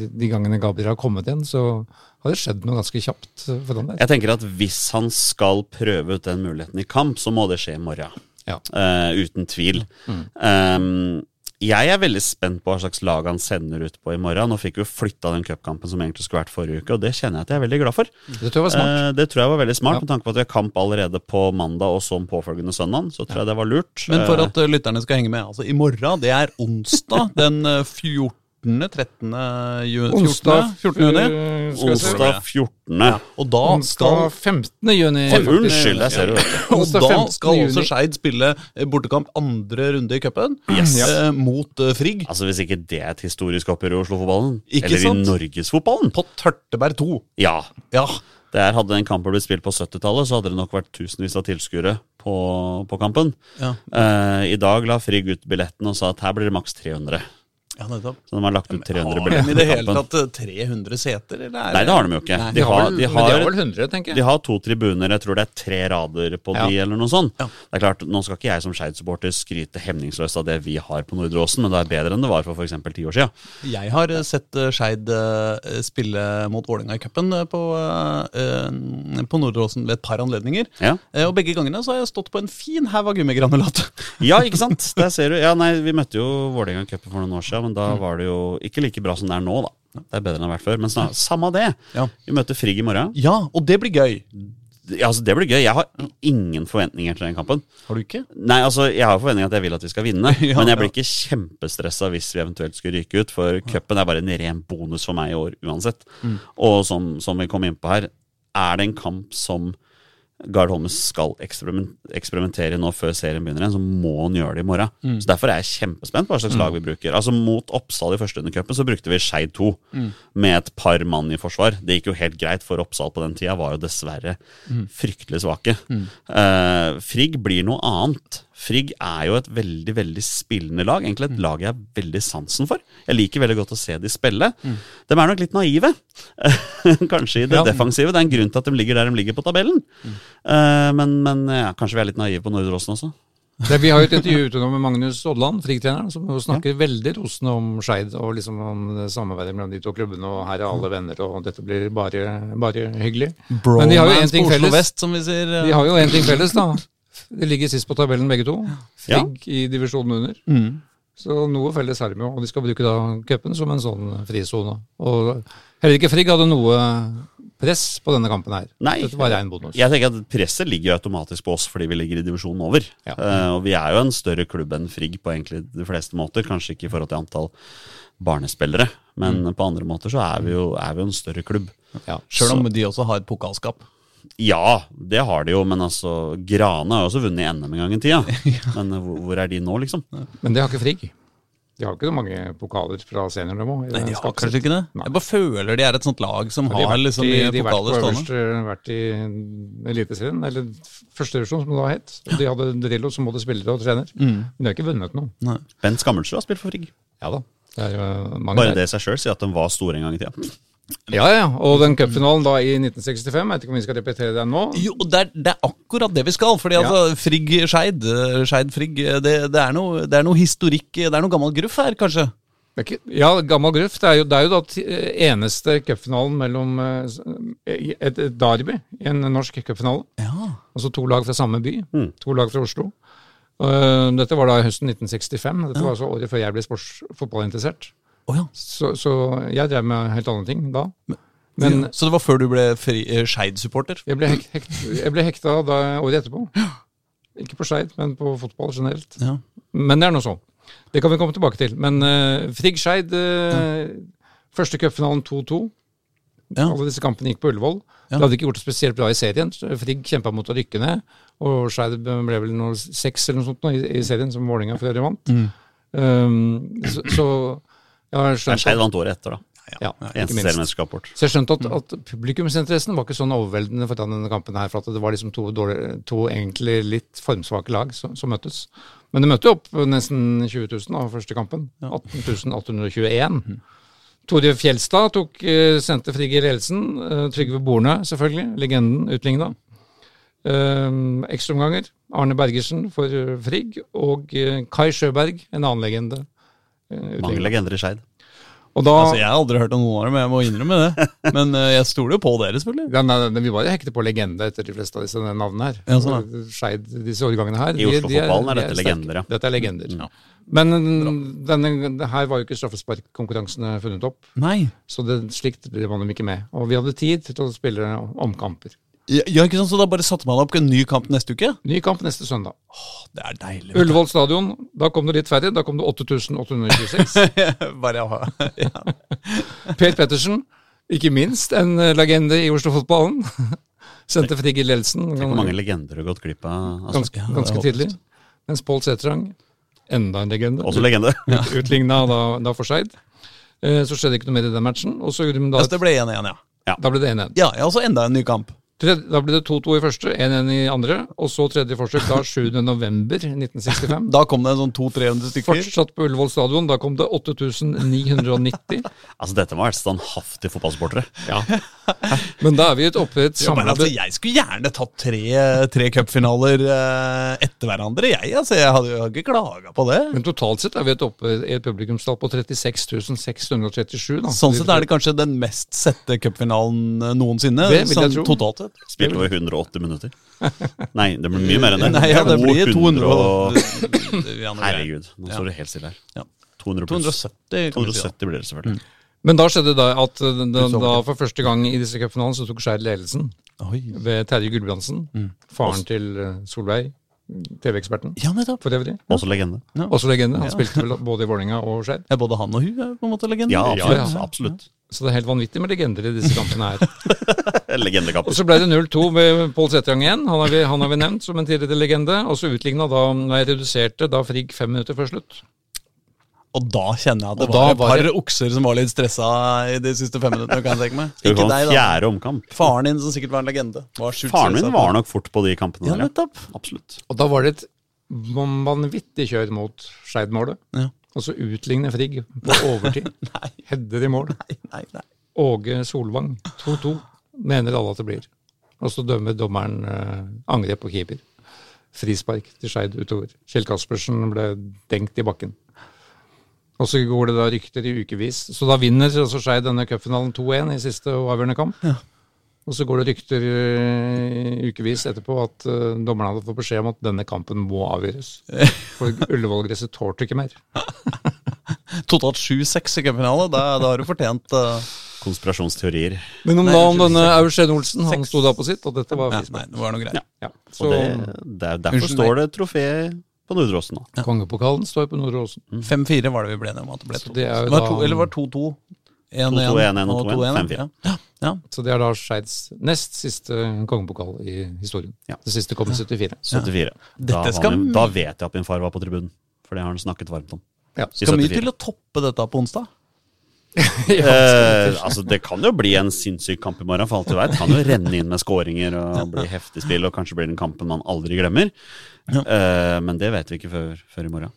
de, de gangene Gabriel har kommet igjen, så har det skjedd noe ganske kjapt for han der. Jeg tenker at hvis han skal prøve ut den muligheten i kamp, så må det skje i morgen. Ja. Uh, uten tvil. Um, jeg er veldig spent på hva slags lag han sender ut på i morgen. Nå fikk vi jo flytta den cupkampen som egentlig skulle vært forrige uke, og det kjenner jeg at jeg er veldig glad for. Det tror jeg var smart. Eh, det tror jeg var veldig smart, Ja. med tanke på at vi har kamp allerede på mandag og som påfølgende søndag. Så tror jeg det var lurt. Men for Eh, at uh, lytterne skal henge med, altså i morgen, det er onsdag *laughs* den uh, 14. 13. juni Onsdag 14. juni. onsdag 14. Ja, og da skal *laughs* Onsdag 15. juni. Unnskyld, der ser du. Og da skal også. Skeid spille eh, bortekamp andre runde i cupen Yes. eh, mot eh, Frigg. Altså Hvis ikke det er et historisk oppgjør i Oslo-fotballen, eller sant? i Norgesfotballen På Tørteberg 2. Ja. Ja. Der hadde den kampen blitt spilt på 70-tallet, så hadde det nok vært tusenvis av tilskuere på, på kampen. Ja. Eh, I dag la Frigg ut billetten og sa at her blir det maks 300. Ja, nettopp. Så de har lagt ut 300 Har de i det hele tatt eh, 300 seter, eller? er Nei, det har de jo ikke. De har, de har har, 100, tenker jeg. de har to tribuner, jeg tror det er tre rader på Ja. de, eller noe sånt. Ja. Det er klart, Nå skal ikke jeg som Skeid-supporter skryte hemningsløst av det vi har på Nordre Åsen, men det er bedre enn det var for f.eks. ti år siden. Jeg har eh, sett eh, Skeid eh, spille mot Vålerenga i cupen eh, på, eh, på Nordre Åsen ved et par anledninger. Ja. Eh, Og begge gangene så har jeg stått på en fin haug av gummigranulat. ja, ikke sant? Der ser du. Ja, nei, Vi møtte jo Vålerenga i cupen for noen år siden, men da var det jo ikke like bra som det er nå, da. Det er bedre enn det har vært før. Men snart, samme det. Ja. Vi møter Frigg i morgen. Ja, og det blir gøy. Ja, altså, det blir gøy. Jeg har ingen forventninger til den kampen. Har du ikke? Nei, altså, Jeg har forventninger at jeg vil at vi skal vinne, *laughs* Ja, men jeg blir ikke kjempestressa hvis vi eventuelt skulle ryke ut, for cupen er bare en ren bonus for meg i år uansett. Mm. Og som, som vi kom inn på her, er det en kamp som Gard Holmes skal eksperimentere nå før serien begynner igjen, så må han gjøre det i morgen. Mm. Så Derfor er jeg kjempespent på hva slags lag vi bruker. Altså Mot Oppsal i første undercupen så brukte vi Skeid 2 Mm. med et par mann i forsvar. Det gikk jo helt greit, for Oppsal på den tida var jo dessverre Mm. fryktelig svake. Eh, Frigg blir noe annet. Frigg er jo et veldig veldig spillende lag. Egentlig et lag jeg har veldig sansen for. Jeg liker veldig godt å se de spille. De er nok litt naive, *laughs* kanskje i det Ja. defensive. Det er en grunn til at de ligger der de ligger på tabellen. Eh, men men ja, kanskje vi er litt naive på Nordre Åsen også. Det, vi har jo et intervju *laughs* ute nå med Magnus Odland, Frigg-treneren, som snakker snakker veldig rosende om Skeid og liksom om samarbeidet mellom de to klubbene, og her er alle venner, og dette blir bare, bare hyggelig. Men de har jo en ting felles. Vest, som vi sier. De har jo en ting felles, da. *laughs* De ligger sist på tabellen begge to. Ja. Frigg i divisjonen under. Mm. Så noe felles har de jo, og de skal bruke da cupen som en sånn frisone. Og heller ikke Frigg hadde noe press på denne kampen her. Nei. Dette var rein bonus. Jeg tenker at Presset ligger jo automatisk på oss fordi vi ligger i divisjonen over. Ja. Uh, og vi er jo en større klubb enn Frigg på egentlig de fleste måter. Kanskje ikke i forhold til antall barnespillere, men Mm. på andre måter så er vi jo, er vi jo en større klubb. Ja. Sjøl om de også har et pokalskap. Ja, det har de jo, men altså Grane har jo også vunnet NM en gang i tida. *laughs* Men eh, hvor, hvor er de nå, liksom? Men det har ikke Frigg. De har ikke så mange pokaler fra seniornivå. i Nei, de har kanskje ikke det? Nei. Jeg bare føler de er et sånt lag som De har har vært liksom i- de har vært pokaler stående. øverste, vært i Eliteserien, eller førstedivisjon, som det da het. De hadde Drillo som både spiller og trener. Mm. Men de har ikke vunnet noe. Nei. Bent Skammelsrud har spilt for Frigg. Ja da. Det er jo mange Bare der. det i seg sjøl sier at de var store en gang i tida. Ja, ja. Og den cupfinalen da i 1965, jeg vet ikke om vi skal repetere den nå. Jo, det er, det er akkurat det vi skal. Fordi Ja. altså, Frigg-Skeid, eh, Skeid-Frigg, eh, det, det, er noe- det er noe historikk, det er noe gammel gruff her, kanskje? Ikke, ja, gammel gruff. Det er jo, det er jo da eneste cupfinalen mellom eh, et, et derby i en norsk cupfinale. Ja. Altså to lag fra samme by. Mm. To lag fra Oslo. Uh, dette var da i høsten 1965. Dette var altså året før jeg ble sports- fotballinteressert. Å ja. Så, så jeg drev med helt andre ting da. Men Så det var før du ble eh, Skeid-supporter? jeg ble, hek, jeg ble hekta da året etterpå. Ikke på Skeid, men på fotball generelt. Ja. Men det er nå så. Det kan vi komme tilbake til. Men uh, Frigg Skeid uh, Første cupfinalen 2-2. Ja. Alle disse kampene gikk på Ullevål. Ja. De hadde ikke gjort det spesielt bra i serien. Frigg kjempa mot å rykke ned. Og Skeid ble vel noe seks eller noe sånt nå i, i serien, som Vålerenga for øvrig vant. Mm. Um, så, så skjønt Skeid vant året etter, da. ja, ikke Eneste minst. Så jeg skjønte at, at publikumsinteressen var ikke sånn overveldende for denne kampen her, for at det var liksom to, dårlig, to egentlig litt formsvake lag som, som møttes. Men det møtte jo opp nesten 20 000 av første kampen. 18 821. Tore Fjelstad tok, eh, sendte Frigg i ledelsen. Eh, Trygve Borne, selvfølgelig. Legenden utligna. Um, Ekstraomganger. Arne Bergersen for eh, Frigg. Og Kai Sjøberg, en annen legende. Eh, Mange legender i Skeid. Og da, Altså, Jeg har aldri hørt om noen av dem, jeg må innrømme det. *laughs* Men uh, jeg stoler jo på dere, selvfølgelig. Ja, nei, nei, vi bare hekter på legende etter de fleste av disse navnene her. Ja, sånn, Skeid, disse årgangene her. I de- de Oslo-fotballen er de dette legender, ja. Dette er legender. Ja. Men denne, det her var jo ikke straffesparkkonkurransene funnet opp, Nei. så det, slikt drev man dem ikke med. Og vi hadde tid til å spille omkamper. Ja, ja, ikke sant, Så da bare satte man opp en ny kamp neste uke? Ny kamp neste søndag. Åh, Det er deilig. Ullevål stadion, da kom det litt færre. Da kom det 8826. *laughs* bare ha *laughs* ja. Per Pettersen, ikke minst en eh, legende i Oslo-fotballen. *laughs* Sendte Frigg i ledelsen. Tenk hvor mange legender du har gått glipp av. Altså. ganske, Ja, ganske tidlig. Mens Pål Sætrang, enda en legende, Også legende. utligna da, da for Skeid. Eh, Så skjedde ikke noe mer i den matchen. Og så gjorde de da Altså, det ble 1-1, ja. Da ble det 1-1. Ja, ja, altså enda en ny kamp. Tredje, da ble det 2-2 i første, 1-1 i andre, og så tredje forsøk da *laughs* 7. november 1965. Da kom det en sånn 200-300 stykker. Fortsatt på Ullevål stadion, da kom det 8990. *laughs* Altså, dette må ha vært standhaftige fotballsportere. Ja. Men da er vi et oppe i et Ja, men altså, jeg skulle gjerne tatt tre, tre cupfinaler eh, etter hverandre, jeg. Altså, jeg hadde jo ikke klaga på det. Men totalt sett er vi et oppe i et publikumstall på 36 637. Da. Sånn sett er det kanskje den mest sette cupfinalen eh, noensinne. Det vil jeg sånn tro. totalt sett. Spilte over 180 minutter. Nei, det blir mye mer enn det. Nei, ja, det blir 200 og... og Herregud, nå står det helt stille her. Ja. 200 pluss. 270, kan vi si. da. 270 blir det selvfølgelig. Men da skjedde det at uh, da, da for første gang i disse cupfinalene så tok Skeid ledelsen Oi. ved Terje Gulbrandsen, faren til uh, Solveig, TV-eksperten Ja, nettopp. for øvrig. Også legende. Også legende. Han spilte vel både i Vålerenga og Skeid. Ja, både han og hun er på en måte legende. Ja, Ja, absolutt. ja. absolutt. Så det er helt vanvittig med legender i disse kampene her. *laughs* Legendekamp. Og så ble det 0-2 med Pål Setrang igjen. Han har, vi, han har vi nevnt som en tidligere legende. Og så utligna da, jeg reduserte, da Frigg fem minutter før slutt. Og da kjenner jeg at det Og var et par okser som var litt stressa i de siste fem minuttene. kan jeg tenke meg. Skal vi Ikke få en deg, da. fjerde omkamp? Faren din, som sikkert var en legende. Var Faren min var nok fort på de kampene Ja, nettopp. Absolutt. Og da var det et vanvittig kjør mot Skeid-målet. Ja. Og så utligne Frigg på *laughs* overtid. Hedder i mål. Nei, nei, nei. Åge Solvang 2-2, mener alle at det blir. Og så dømmer dommeren eh, angrep på keeper. Frispark til Skeid utover. Kjell Kaspersen ble dengt i bakken. Og så går det da rykter i ukevis. Så da vinner altså Skeid denne cupfinalen 2-1 i siste og avgjørende kamp. Og så går det rykter i ukevis etterpå at eh, dommerne hadde fått beskjed om at denne kampen må avgjøres. *laughs* For Ullevål-gresset tålte ikke mer. *laughs* Totalt 7-6 i cupfinale. Da, da har du fortjent uh, Konspirasjonsteorier. Men om Nei, da om denne Aursen Olsen, han sto da på sitt, og dette var frispark. Nei, det var noe greit. Ja. Så Og det, det er, derfor Unnskyld står det trofé på Nordråsen nå. kongepokalen står på Nordre Åsen. 5-4 var det vi ble enige om at det ble Så 2. det er jo Det var da- to, eller var 2-2? 2-2, 1-1 og 2-1, 5-4. Ja. Ja. ja. Så det er da Skeids nest siste kongepokal i historien. Ja. Det siste kom i 74. 74. Da, skal han, da vet jeg at min far var på tribunen. For det har han snakket varmt om. Ja. Skal mye 74. til å toppe dette på onsdag. *laughs* Eh, altså Det kan jo bli en sinnssyk kamp i morgen, for alt du vet. Kan jo renne inn med skåringer og bli heftig spill, og kanskje blir den kampen man aldri glemmer. Eh, men det vet vi ikke før, før i morgen.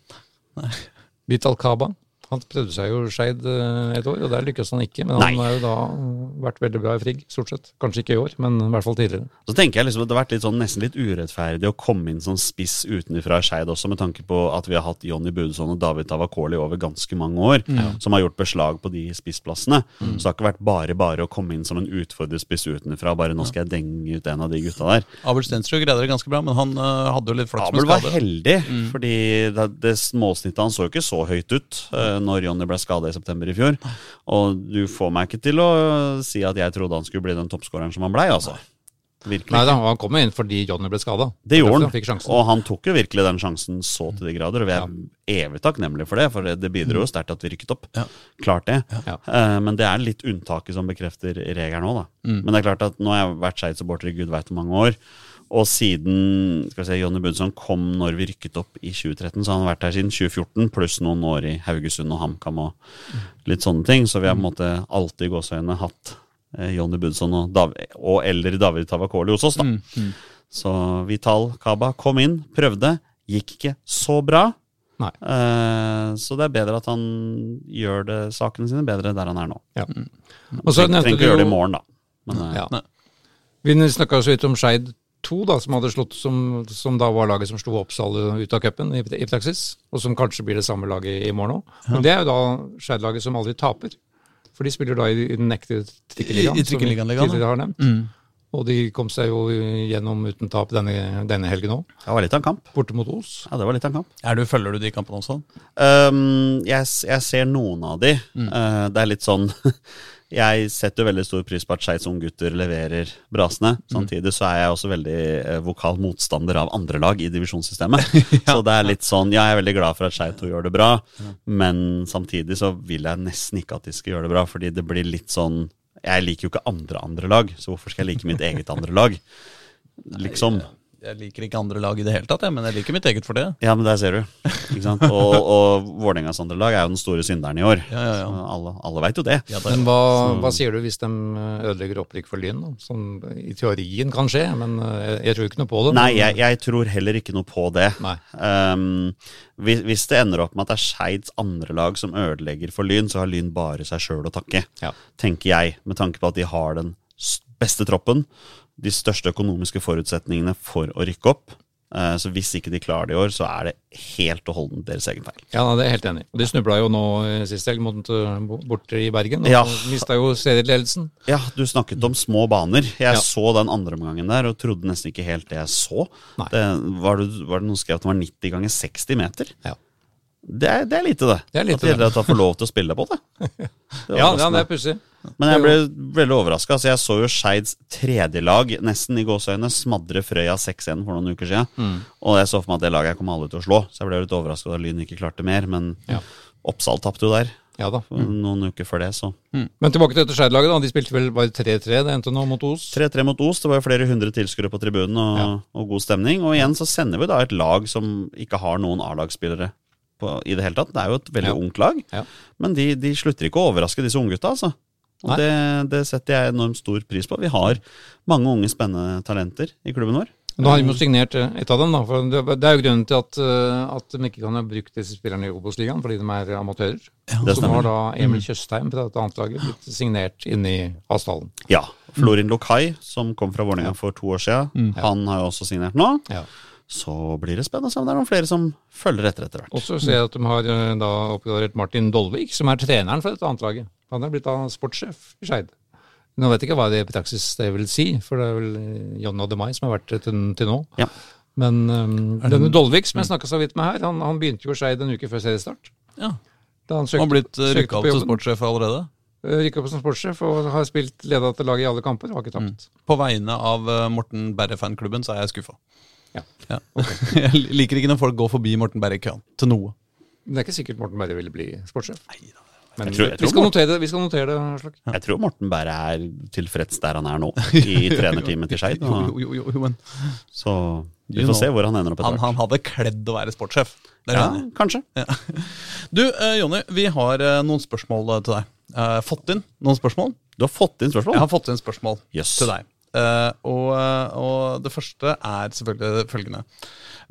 Vital Kaba. Han prøvde seg jo Skeid eh, et år, og der lykkes han ikke. Men Nei. han har jo da eh, vært veldig bra i Frigg, stort sett. Kanskje ikke i år, men i hvert fall tidligere. Så tenker jeg liksom at Det har vært litt sånn, nesten litt urettferdig å komme inn som spiss utenfra Skeid også, med tanke på at vi har hatt Jonny Budesson og David Tavakoli over ganske mange år, som har gjort beslag på de spissplassene. Så det har ikke vært bare bare å komme inn som en utfordrerspiss utenfra. Bare nå skal jeg denge ut en av de gutta der. Abel Stensrud greide det ganske bra, men han øh, hadde jo litt flaks med Abel var heldig, mm. fordi det, det målsnittet han så jo ikke så høyt ut eh, når Jonny ble skada i september i fjor. Og du får meg ikke til å si at jeg trodde han skulle bli den toppskåreren som han blei, altså. Virkelig. Nei da, han kom jo inn fordi Johnny ble skada. Det gjorde han, og han tok jo virkelig den sjansen så til de grader. Og vi er evig takknemlige for det, for det, bidro jo sterkt at vi rykket opp. Ja. Klart det. Ja. Uh, men det er litt unntaket som bekrefter regelen òg, da. Men det er klart at nå har jeg vært Skeid-supporter i gud veit hvor mange år. Og siden skal vi se, Jonny Budson kom når vi rykket opp i 2013, så han har vært her siden 2014, pluss noen år i Haugesund og HamKam og litt sånne ting. Så vi har på en måte alltid i gåseøynene hatt eh, Jonny Budson og, Dav og eller David Tavakoli hos oss, da. Så Vital Kaba kom inn, prøvde, gikk ikke så bra. Nei. Eh, så det er bedre at han gjør det, sakene sine bedre der han er nå. Ja. Og så Trenger ikke gjøre det i morgen, da. Men, eh, ja. Vi snakka så vidt om Skeid 2, da, som hadde slått som, som da var laget som slo Oppsal ut av cupen i, i praksis, og som kanskje blir det samme laget i morgen òg. Men det er jo da Skeid-laget som aldri taper. For de spiller da i, i den ekte trikkeligaen, som vi tidligere har nevnt. Mm. Og de kom seg jo gjennom uten tap denne, denne helgen òg, det var litt av en kamp. borte mot Os. Ja, det var litt av en kamp. Er du, følger du de kampene også? Um, jeg, jeg ser noen av de. Uh, det er litt sånn *laughs* Jeg setter veldig stor pris på at Skeis unggutter leverer brasene. Samtidig så er jeg også veldig eh, vokal motstander av andre lag i divisjonssystemet. *laughs* Så det er litt sånn Ja, jeg er veldig glad for at Skeid 2 gjør det bra, men samtidig så vil jeg nesten ikke at de skal gjøre det bra, fordi det blir litt sånn Jeg liker jo ikke andre andre lag, så hvorfor skal jeg like mitt eget andre lag? *laughs* Liksom. Jeg liker ikke andre lag i det hele tatt, jeg, men jeg liker mitt eget for det. Ja, men der ser du. Ikke sant? Og, og Vålerengas andre lag er jo den store synderen i år. Ja, ja, ja. Alle, alle veit jo det. Ja, da, Men hva, hva sier du hvis de ødelegger opprykk for Lyn? Som i teorien kan skje, men eh, jeg, jeg tror ikke noe på det. Nei, jeg, jeg tror heller ikke noe på det. Nei. Um, hvis, hvis det ender opp med at det er Skeids andre lag som ødelegger for Lyn, så har Lyn bare seg sjøl å takke, Ja. tenker jeg. Med tanke på at de har den beste troppen, de største økonomiske forutsetningene for å rykke opp. Eh, Så hvis ikke de klarer det i år, så er det helt og holdent deres egen feil. Ja, det er jeg helt enig i. De snubla jo nå eh, sist helg mot eh, borte i Bergen, og Ja. mista jo serieledelsen. Ja, du snakket om små baner. Jeg Ja. så den andre omgangen der og trodde nesten ikke helt det jeg så. Det, var, det, var det noen skrev at den var 90 ganger 60 meter? Ja. Det er, det er lite, det. Det er lite, at Idrett får lov til å spille på det. *laughs* det Ja, ja, det er pussig. Men jeg ble veldig overraska. Altså, jeg så jo Skeids tredje lag nesten i gåseøyne smadre Frøya 6-1 for noen uker siden. Mm. Og jeg så for meg at det laget kom aldri til å slå, så jeg ble litt overraska da Lyn ikke klarte mer. Men Ja. Oppsal tapte jo der Ja da. noen uker før det, så Men tilbake til dette Skeid-laget. De spilte vel bare 3-3. Det endte nå mot Os. 3-3 mot Os. Det var jo flere hundre tilskuere på tribunen og, Ja. og god stemning. Og igjen så sender vi da et lag som ikke har noen A-lagsspillere på- i det hele tatt. Det er jo et veldig Ja. ungt lag, Ja. men de, de slutter ikke å overraske disse unggutta, altså. Og det, det setter jeg enormt stor pris på. Vi har mange unge, spennende talenter i klubben vår. Nå har de jo signert eh, et av dem, da. For det, er jo grunnen til at, eh, at de ikke kan ha brukt disse spillerne i Obos-ligaen, fordi de er amatører. Ja, Så nå har da Emil Tjøstheim fra dette annet laget blitt signert inn i Asdalen. Ja. Florin Lokai, som kom fra Vålerenga for to år siden, han har jo også signert nå. Ja. Så blir det spennende å se om det er noen flere som følger etter etter hvert. Og så ser jeg at de har eh, da oppgradert Martin Dolvik, som er treneren for dette annet laget. Han er blitt sportssjef i Skeid. Nå vet jeg ikke hva det i praksis det vil si, for det er vel John og Ademai som har vært det til, til nå. Ja. Men um, denne Dolvik som jeg snakka så vidt med her, han, han begynte jo i Skeid en uke før seriestart. ja. Da han Han søkte, har blitt søkte rykka på opp til sportssjef allerede. Eh, Rykka opp som sportssjef og har spilt leda til laget i alle kamper og har ikke tapt. På vegne av uh, Morten Berre-fanklubben så er jeg skuffa. Ja. *laughs* jeg liker ikke når folk går forbi Morten Berre i køen til noe. Men det er ikke sikkert Morten Berre ville bli sportssjef. Men tror- vi, skal notere det, vi skal notere det. Aslak. Jeg tror Morten Berre er tilfreds der han er nå, *laughs* i trenerteamet til Skeid. Så vi får se hvor han ender opp han, etter hvert. han hadde kledd å være sportssjef. Ja, kanskje. *laughs* Du, eh, Jonny, vi har eh, noen spørsmål eh, til deg. Fått inn noen spørsmål? Du har fått inn spørsmål? Jeg har fått inn spørsmål yes. til deg. Eh, og, eh, og det første er selvfølgelig følgende.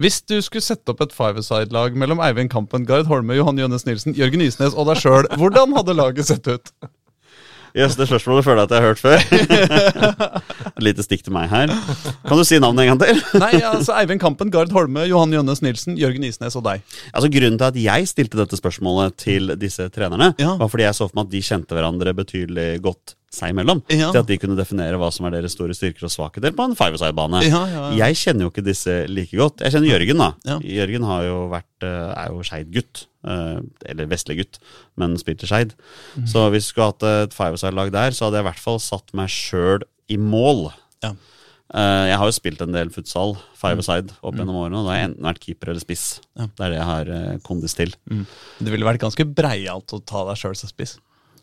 Hvis du skulle sette opp et five-a-side-lag mellom Eivind Kampen, Gard Holme, Johan Jønnes Nilsen, Jørgen Isnes og deg sjøl, hvordan hadde laget sett ut? Yes, det spørsmålet føler jeg at jeg har hørt før. *laughs* Et lite stikk til meg her. Kan du si navnet en gang til? *laughs* Nei, altså Eivind Kampen, Gard Holme, Johan Jønnes Nilsen, Jørgen Isnes og deg. Altså Grunnen til at jeg stilte dette spørsmålet til disse trenerne, Ja. var fordi jeg så for meg at de kjente hverandre betydelig godt seg imellom. Ja. Til at de kunne definere hva som er deres store styrker og svakheter på en five-a-side-bane. Ja, ja. Jeg kjenner jo ikke disse like godt. Jeg kjenner Jørgen, da. Jørgen har jo vært, eh, er jo Skeid-gutt. eh, Eller vestlig gutt, men spilte Skeid. Mm. Så hvis vi skulle hatt et five-a-side-lag der, så hadde jeg i hvert fall satt meg sjøl i mål. Eh, Jeg har jo spilt en del futsal, five-side, Mm. opp gjennom årene. Og da har jeg enten vært keeper eller spiss. Det er det jeg har kondis til. Det ville vært ganske breialt å ta deg sjøl som spiss.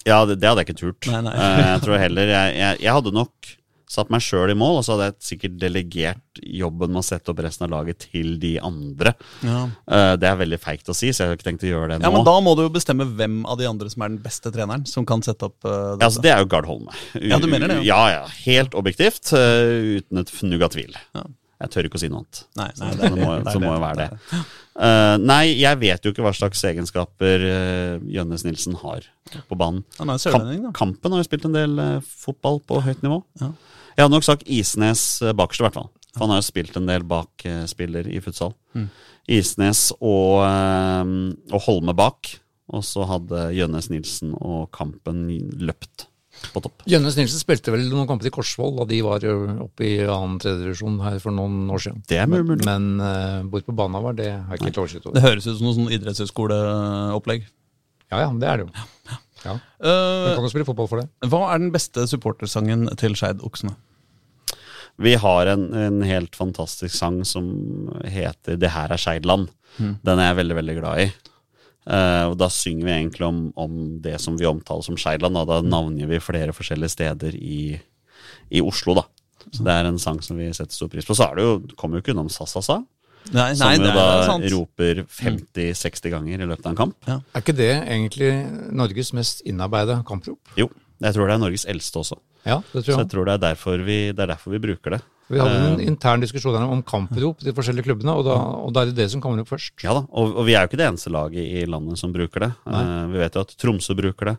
Ja, det, det hadde jeg ikke turt. Nei, nei. Eh, Jeg tror heller jeg, jeg, jeg hadde nok satt meg sjøl i mål, og så hadde jeg sikkert delegert jobben med å sette opp resten av laget til de andre. Ja. Eh, Det er veldig feigt å si, så jeg har ikke tenkt å gjøre det ja, nå. men Da må du jo bestemme hvem av de andre som er den beste treneren. Som kan sette opp dette. Ja, altså, det er jo Gard Holme. Ja, du mener det, Ja, ja. Helt objektivt, eh, uten et fnugg av tvil. Ja. Jeg tør ikke å si noe annet. Nei, Så nei, det, må, det så må det. jo være det. Uh, nei, jeg vet jo ikke hva slags egenskaper uh, Jønnes Nilsen har på banen. Han er Kamp, kampen har jo spilt en del uh, fotball på høyt nivå. Ja. Jeg hadde nok sagt Isnes bakerst, i hvert fall. For han har jo spilt en del bak eh, spiller i futsal. Mm. Isnes og, og Holme bak. Og så hadde Jønnes Nilsen og Kampen løpt på topp. Jønnes Nilsen spilte vel noen kamper i Korsvoll da de var oppe i annen tredje divisjon her for noen år siden. Det er mulig. men uh, bort på banen var det har jeg ikke helt oversikt over. Det høres ut som noe sånn idrettshøyskoleopplegg. Ja ja, det er det jo. Ja. Uh, Man kan jo spille fotball for det. hva er den beste supportersangen til Skeid Oksene? Vi har en, en helt fantastisk sang som heter 'Det her er Skeidland'. Mm. Den er jeg veldig, veldig glad i. Eh, og Da synger vi egentlig om, om det som vi omtaler som Skeiland. Da. da navngir vi flere forskjellige steder i, i Oslo, da. Så det er en sang som vi setter stor pris på. Så er det jo, kommer jo ikke unnom Sassasa, Nei, som nei, jo da er roper 50-60 ganger i løpet av en kamp. Er ikke det egentlig Norges mest innarbeida kamprop? Jo, jeg tror det er Norges eldste også. Ja, det Så tror jeg jeg. tror det er derfor vi, det er derfor vi bruker det. Vi hadde en Eh, intern diskusjon om kamprop i de forskjellige klubbene, og da, og da er det det som kommer opp først. Ja da, og, og vi er jo ikke det eneste laget i landet som bruker det. Uh, vi vet jo at Tromsø bruker det.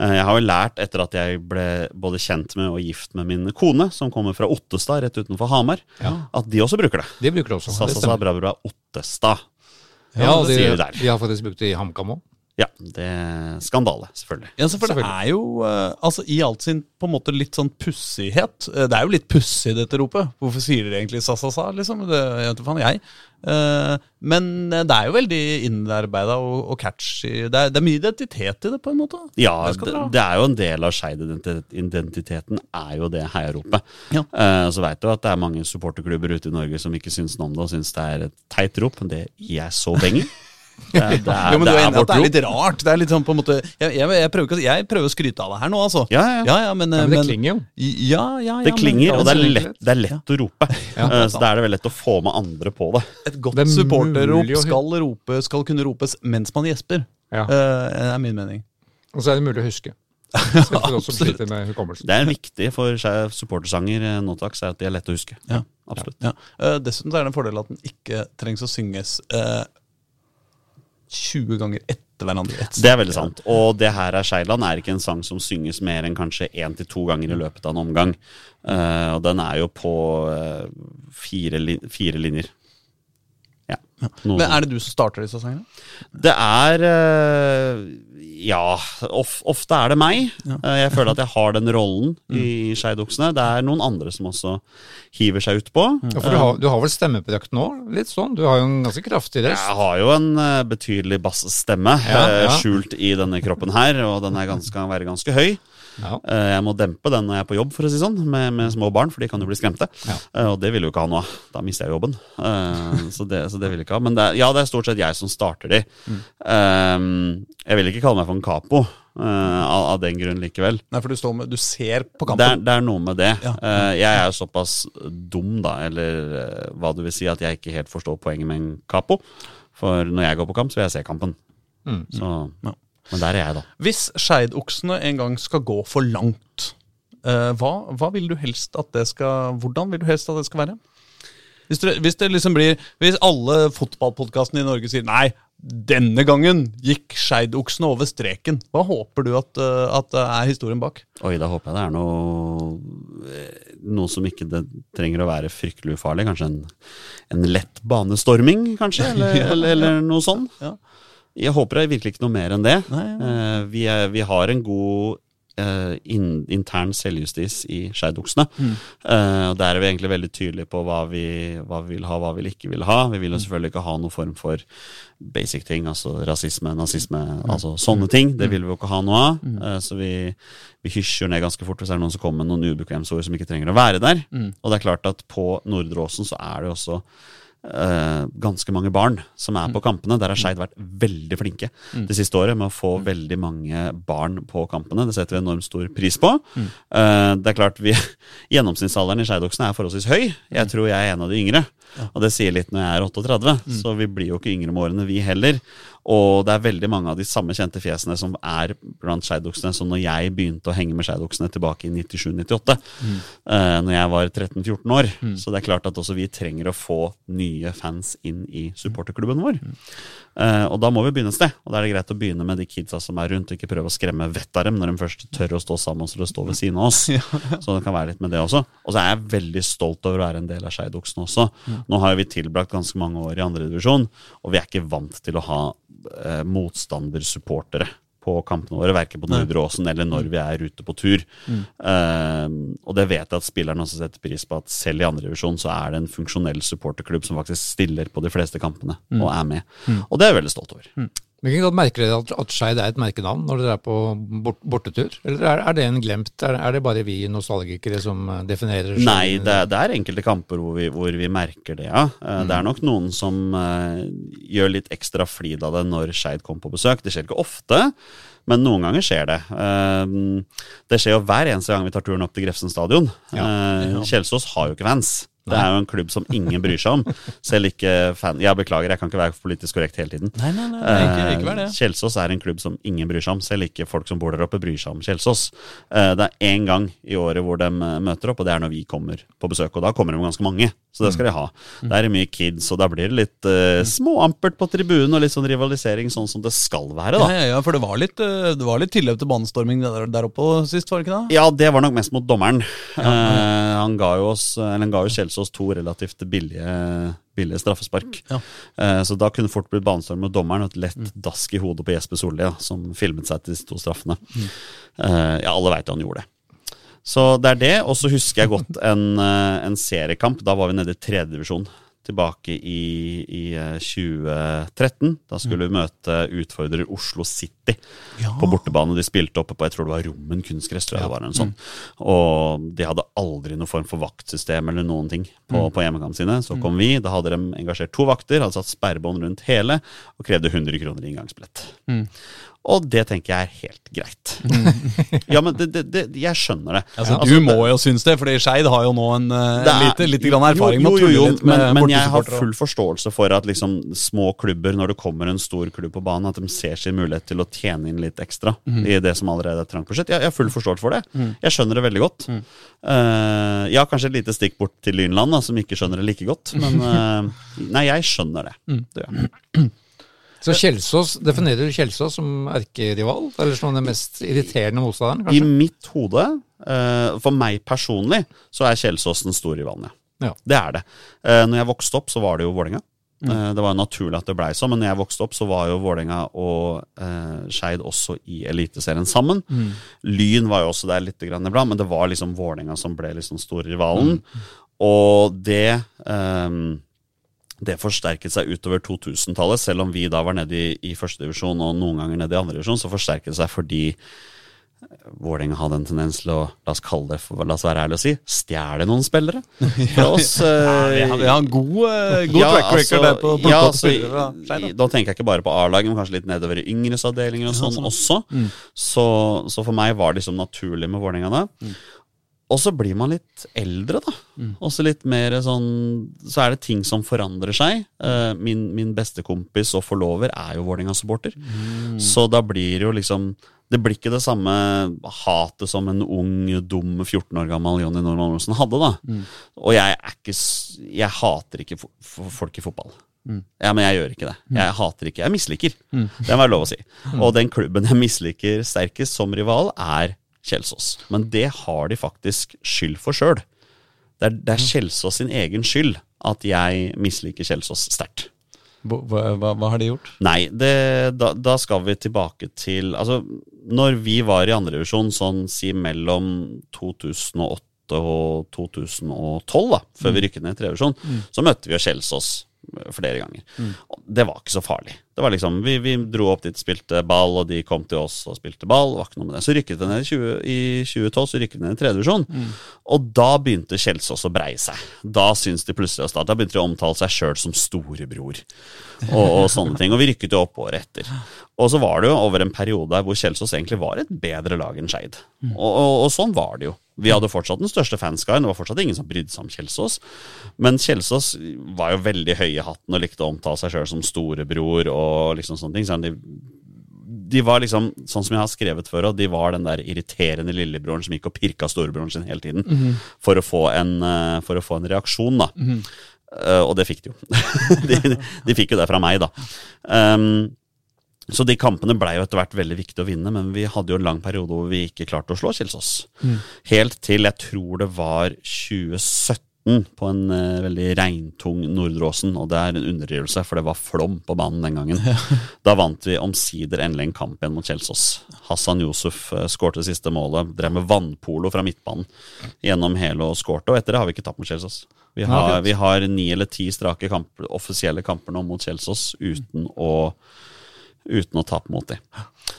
Uh, jeg har jo lært etter at jeg ble både kjent med og gift med min kone, som kommer fra Ottestad rett utenfor Hamar, at de også bruker det. De bruker det også. Sasa sa bra bra Ottestad. Ja, og de, de har faktisk brukt det i HamKam òg. Ja, det er skandale, selvfølgelig. Ja, så for det er jo, eh, altså i alt sin på en måte litt sånn pussighet eh, Det er jo litt pussig, dette ropet. Hvorfor sier dere egentlig sa-sa-sa, liksom? Det jeg vet ikke faen jeg. Eh, men det er jo veldig innarbeida og, og catchy. Det er, det er mye identitet i det, på en måte. Ja, Det det, er jo en del av Skeid-identiteten, er jo det heiaropet. Ja. Eh, så veit du at det er mange supporterklubber ute i Norge som ikke syns noe om det, og syns det er et teit rop. Men det gir jeg så beng i. *laughs* Det, det er, Jo, men det er det er litt rart? Det er litt sånn på en måte Jeg, jeg, jeg, prøver, jeg prøver å skryte av deg her nå, altså. Ja, ja, ja. ja, men, Ja, men det men- klinger jo. Ja, ja, ja, Det men- klinger, og det er lett, det er lett å rope. *laughs* Eh, så da er det vel lett å få med andre på det. Et godt Det er supporterrop skal, rope, skal kunne ropes mens man gjesper. Ja. Uh, er min mening. Og så er det mulig å huske. *laughs* Absolutt. Det er viktig for supportersanger eh, nå til dags, at de er lette å huske. Ja. Absolutt. Ja. Uh, dessuten så er det en fordel at den ikke trengs å synges eh, 20 ganger etter hverandre. i Det er veldig sant. Og det her er Skeiland er ikke en sang som synges mer enn kanskje én til to ganger i løpet av en omgang. Uh, og den er jo på uh, fire, li fire linjer. Ja. Noen. Men er det du som starter disse sangene? Det er eh, Ja, of, ofte er det meg. Ja. jeg føler at jeg har den rollen i Skeidoksene. Det er noen andre som også hiver seg utpå. Ja, for du har, du har vel stemmeprakt nå? Litt sånn? Du har jo en ganske kraftig rest. Jeg har jo en eh, betydelig bassstemme Ja, eh, ja. skjult i denne kroppen her, og den er ganske, kan være ganske høy. Ja. Eh, Jeg må dempe den når jeg er på jobb, for å si sånn, med, med små barn, for de kan jo bli skremte. Ja. Eh, Og det vil jo ikke ha noe av. Da mister jeg jobben. Eh, Så det, så det vil jeg ikke ha. Men det er, ja, det er stort sett jeg som starter de. Mm. Jeg vil ikke kalle meg for en capo eh, av, av den grunn likevel. Nei, for du, står med, du ser på Det er, kampen. det er noe med det. Ja. Eh, Jeg er jo såpass dum, da, eller hva du vil si, at jeg ikke helt forstår poenget med en capo. For når jeg går på kamp, så vil jeg se kampen. Mm. Så, Ja. Men der er jeg, da. Hvis Skeidoksene en gang skal gå for langt, eh, hva, hva vil du helst at det skal Hvordan vil du helst at det skal være? Hvis det, hvis det liksom blir Hvis alle fotballpodkastene i Norge sier nei, denne gangen gikk Skeidoksene over streken, hva håper du at, eh, at er historien bak? Oi, da håper jeg det er noe eh, Noe som ikke det trenger å være fryktelig ufarlig. Kanskje en, en lett banestorming, kanskje? *laughs* Eller, eller, eller noe sånt. Ja. Jeg håper det er virkelig ikke noe mer enn det. Nei, ja. Eh, vi, er, vi har en god eh, in, intern selvjustis i Skeidoksene. Mm. Eh, og der er vi egentlig veldig tydelige på hva vi, hva vi vil ha, hva vi ikke vil ha. Vi Mm. vil jo selvfølgelig ikke ha noen form for basic ting, altså rasisme, nazisme, Mm. altså sånne ting. Det vil vi jo ikke ha noe av. Eh, så vi, vi hysjer ned ganske fort hvis det er noen som kommer med noen ubekvemsord som ikke trenger å være der. Mm. Og det er klart at på Nordre Åsen så er det jo også eh, ganske mange barn som er på kampene. Der har Skeid vært veldig flinke det siste året med å få veldig mange barn på kampene. Det setter vi enormt stor pris på. Uh, det er klart vi, *laughs* Gjennomsnittsalderen i Skeidoksene er forholdsvis høy. Jeg tror jeg er en av de yngre. Og det sier litt når jeg er 38, så vi blir jo ikke yngre med årene, vi heller. Og det er veldig mange av de samme kjente fjesene som er blant skeidoksene som når jeg begynte å henge med skeidoksene tilbake i 97-98. eh, når jeg var 13-14 år. Så det er klart at også vi trenger å få nye fans inn i supporterklubben vår. Eh, og da må vi begynne et sted. Og da er det greit å begynne med de kidsa som er rundt, og ikke prøve å skremme vettet av dem når de først tør å stå sammen eller stå ved siden av oss. *laughs* Så det kan være litt med det også. Og så er jeg veldig stolt over å være en del av skeidoksene også. Nå har vi tilbrakt ganske mange år i andredivisjon, og vi er ikke vant til å ha eh, motstandersupportere på kampene våre, verken på Nordre Åsen eller når vi er ute på tur. Eh, og det vet jeg at spillerne også setter pris på, at selv i andredivisjon så er det en funksjonell supporterklubb som faktisk stiller på de fleste kampene og er med. Og det er jeg veldig stolt over. Hvilken kan merker dere at, at Skeid er et merkenavn når dere er på bort, bortetur? Eller er, er det en glemt? Er, er det bare vi nostalgikere som eh, definerer Skeid? Nei, det, er- det er enkelte kamper hvor vi, hvor vi merker det, ja. Mm. Det er nok noen som uh, gjør litt ekstra flid av det når Skeid kommer på besøk. Det skjer ikke ofte, Men noen ganger skjer det. Uh, det skjer jo hver eneste gang vi tar turen opp til Grefsen stadion. Ja, Eh, ja. Kjelsås har jo ikke fans. Det er jo en klubb som ingen bryr seg om. Selv ikke fan... Jeg beklager, jeg kan ikke være politisk korrekt hele tiden. Nei, nei, nei, ikke, ikke vær det. Eh, Kjelsås er en klubb som ingen bryr seg om. Selv ikke folk som bor der oppe, bryr seg om Kjelsås. Eh, Det er én gang i året hvor de eh, møter opp, og det er når vi kommer på besøk. Og da kommer de ganske mange, så det skal de ha. Det er mye kids, og da blir det litt uh, småampert på tribunen og litt sånn rivalisering, sånn som det skal være, da. ja, ja, for det var litt, det var litt tilløp til banestorming der, der oppe sist, var det ikke det? Ja, det var nok mest mot dommeren. Eh, han ga jo oss, eller han ga jo Kjelsås to relativt billige, billige straffespark. Ja. Eh, så da kunne fort blitt banestorm med dommeren og et lett dask i hodet på Jesper Solli, ja, som filmet seg til disse to straffene. Eh, ja, alle veit han gjorde det. Så det er det. Og så husker jeg godt en, eh, en seriekamp. Da var vi nede i tredjedivisjon. Tilbake i, i eh, 2013. Da skulle vi møte utfordrer Oslo City Ja. på bortebane. De spilte oppe på jeg tror det var Rommen kunstgress. tror jeg det var en sånn. Og de hadde aldri noen form for vaktsystem eller noen ting på, på hjemmekampene sine. Så kom vi, da hadde de engasjert to vakter, hadde satt sperrebånd rundt hele og krevde 100 kroner i inngangsbillett. Og det tenker jeg er helt greit. *laughs* ja, men det, det, det, jeg skjønner det. Altså, Altså, du må jo synes det, fordi Skeid har jo nå en eh, Det er- lite, lite grann erfaring jo, jo, å jo, tulle jo, litt med men, men jeg har full forståelse for at liksom små klubber, når det kommer en stor klubb på banen, at de ser sin mulighet til å tjene inn litt ekstra mm. i det som allerede er trangt budsjett. Jeg, jeg har full forståelse for det. Jeg skjønner det veldig godt. Mm. Uh, ja, kanskje et lite stikk bort til Lynland, da, som ikke skjønner det like godt. Men uh, *laughs* nei, jeg skjønner det. Mhm. det gjør jeg. Så Kjelsås, Definerer du Kjelsås som erkerival? Eller som den mest irriterende motstanderen, I mitt hode, eh, for meg personlig, så er Kjelsås den store rivalen, ja. Ja. Det er det. Uh, når jeg vokste opp, så var det jo Vålerenga. Mm. Eh, det var jo naturlig at det blei sånn, men når jeg vokste opp, så var jo Vålerenga og uh, Skeid også i Eliteserien sammen. Mm. Lyn var jo også der litt iblant, men det var liksom Vålerenga som ble liksom storrivalen. Mm. Og det ehm, det forsterket seg utover 2000-tallet, selv om vi da var nede i, i førstedivisjon og noen ganger nede i andredivisjon, så forsterket det seg fordi Vålerenga hadde en tendens til å, la oss kalle det, for, la oss være ærlige og si, stjele noen spillere *laughs* fra oss. Vi har, vi har en god, god ja, track record der på å plukke ja, opp altså, spillere fra Da tenker jeg ikke bare på A-laget, men kanskje litt nedover i yngres avdelinger og sånn også. Mm. Så, så for meg var det liksom naturlig med Vålerenga da. Mm. Og så blir man litt eldre, da. Også litt mer sånn Så er det ting som forandrer seg. Uh, min, min bestekompis og forlover er jo Vålerenga-supporter. Mm. Så da blir det jo liksom Det blir ikke det samme hatet som en ung, dum 14 år gammel Jonny Normann Olsen hadde, da. Mm. Og jeg er ikke Jeg hater ikke fo fo- folk i fotball. Mm. Ja, men jeg gjør ikke det. Jeg hater ikke Jeg misliker. Det må være lov å si. Og den klubben jeg misliker sterkest som rival, er Kjelsås. Men det har de faktisk skyld for sjøl. Det er, det er Kjelsås sin egen skyld at jeg misliker Kjelsås sterkt. Hva, hva, hva har de gjort? Nei, det, da, da skal vi tilbake til Altså, når vi var i andredivisjon, sånn si mellom 2008 og 2012, da, før vi rykket ned i tredjedivisjon, så møtte vi jo Kjelsås flere ganger. Mm. det var ikke så farlig. Det var liksom, vi, vi dro opp dit, spilte ball, og de kom til oss og spilte ball. Det var ikke noe med det. Så rykket vi ned i, 20, i 2012, så rykket vi ned i tredjedivisjon. Og da begynte Kjelsås å breie seg. Da syntes de plutselig å starte. Da begynte de å omtale seg sjøl som storebror. Og, og sånne ting. Og vi rykket jo opp året etter. Og så var det jo over en periode hvor Kjelsås egentlig var et bedre lag enn Skeid. Og, og, og sånn var det jo. Vi hadde fortsatt den største fanskaren, det var fortsatt ingen som brydde seg om Kjelsås. Men Kjelsås var jo veldig høy i hatten og likte å omtale seg sjøl som storebror og liksom sånne ting. Så de, de var liksom, sånn som jeg har skrevet før, og de var den der irriterende lillebroren som gikk og pirka storebroren sin hele tiden for, å få en, eh, for å få en reaksjon, da. Eh, og det fikk de jo. *laughs* de, de fikk jo det fra meg, da. Um, så de kampene blei jo etter hvert veldig viktig å vinne, men vi hadde jo en lang periode hvor vi ikke klarte å slå Kjelsås. Helt til jeg tror det var 2017 på en uh, veldig regntung nordråsen, og det er en underdrivelse, for det var flom på banen den gangen. *laughs* Da vant vi omsider endelig en kamp igjen mot Kjelsås. Hassan Yusuf uh, skårte det siste målet, drev med vannpolo fra midtbanen gjennom hele og skårte, og etter det har vi ikke tapt mot Kjelsås. Vi har, vi har ni eller ti strake kamp, offisielle kamper nå mot Kjelsås uten å uten å tape mot dem.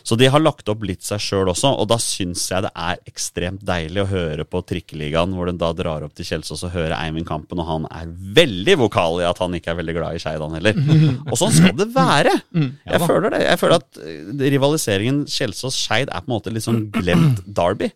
Så de har lagt opp litt seg sjøl også, og da syns jeg det er ekstremt deilig å høre på Trikkeligaen, hvor den da drar opp til Kjelsås og hører Eivind Kampen, og han er veldig vokal i at han ikke er veldig glad i Skeidan heller. Og sånn skal det være! Jeg føler det. Jeg føler at eh, rivaliseringen Kjelsås-Skeid er på en måte litt sånn glemt Derby.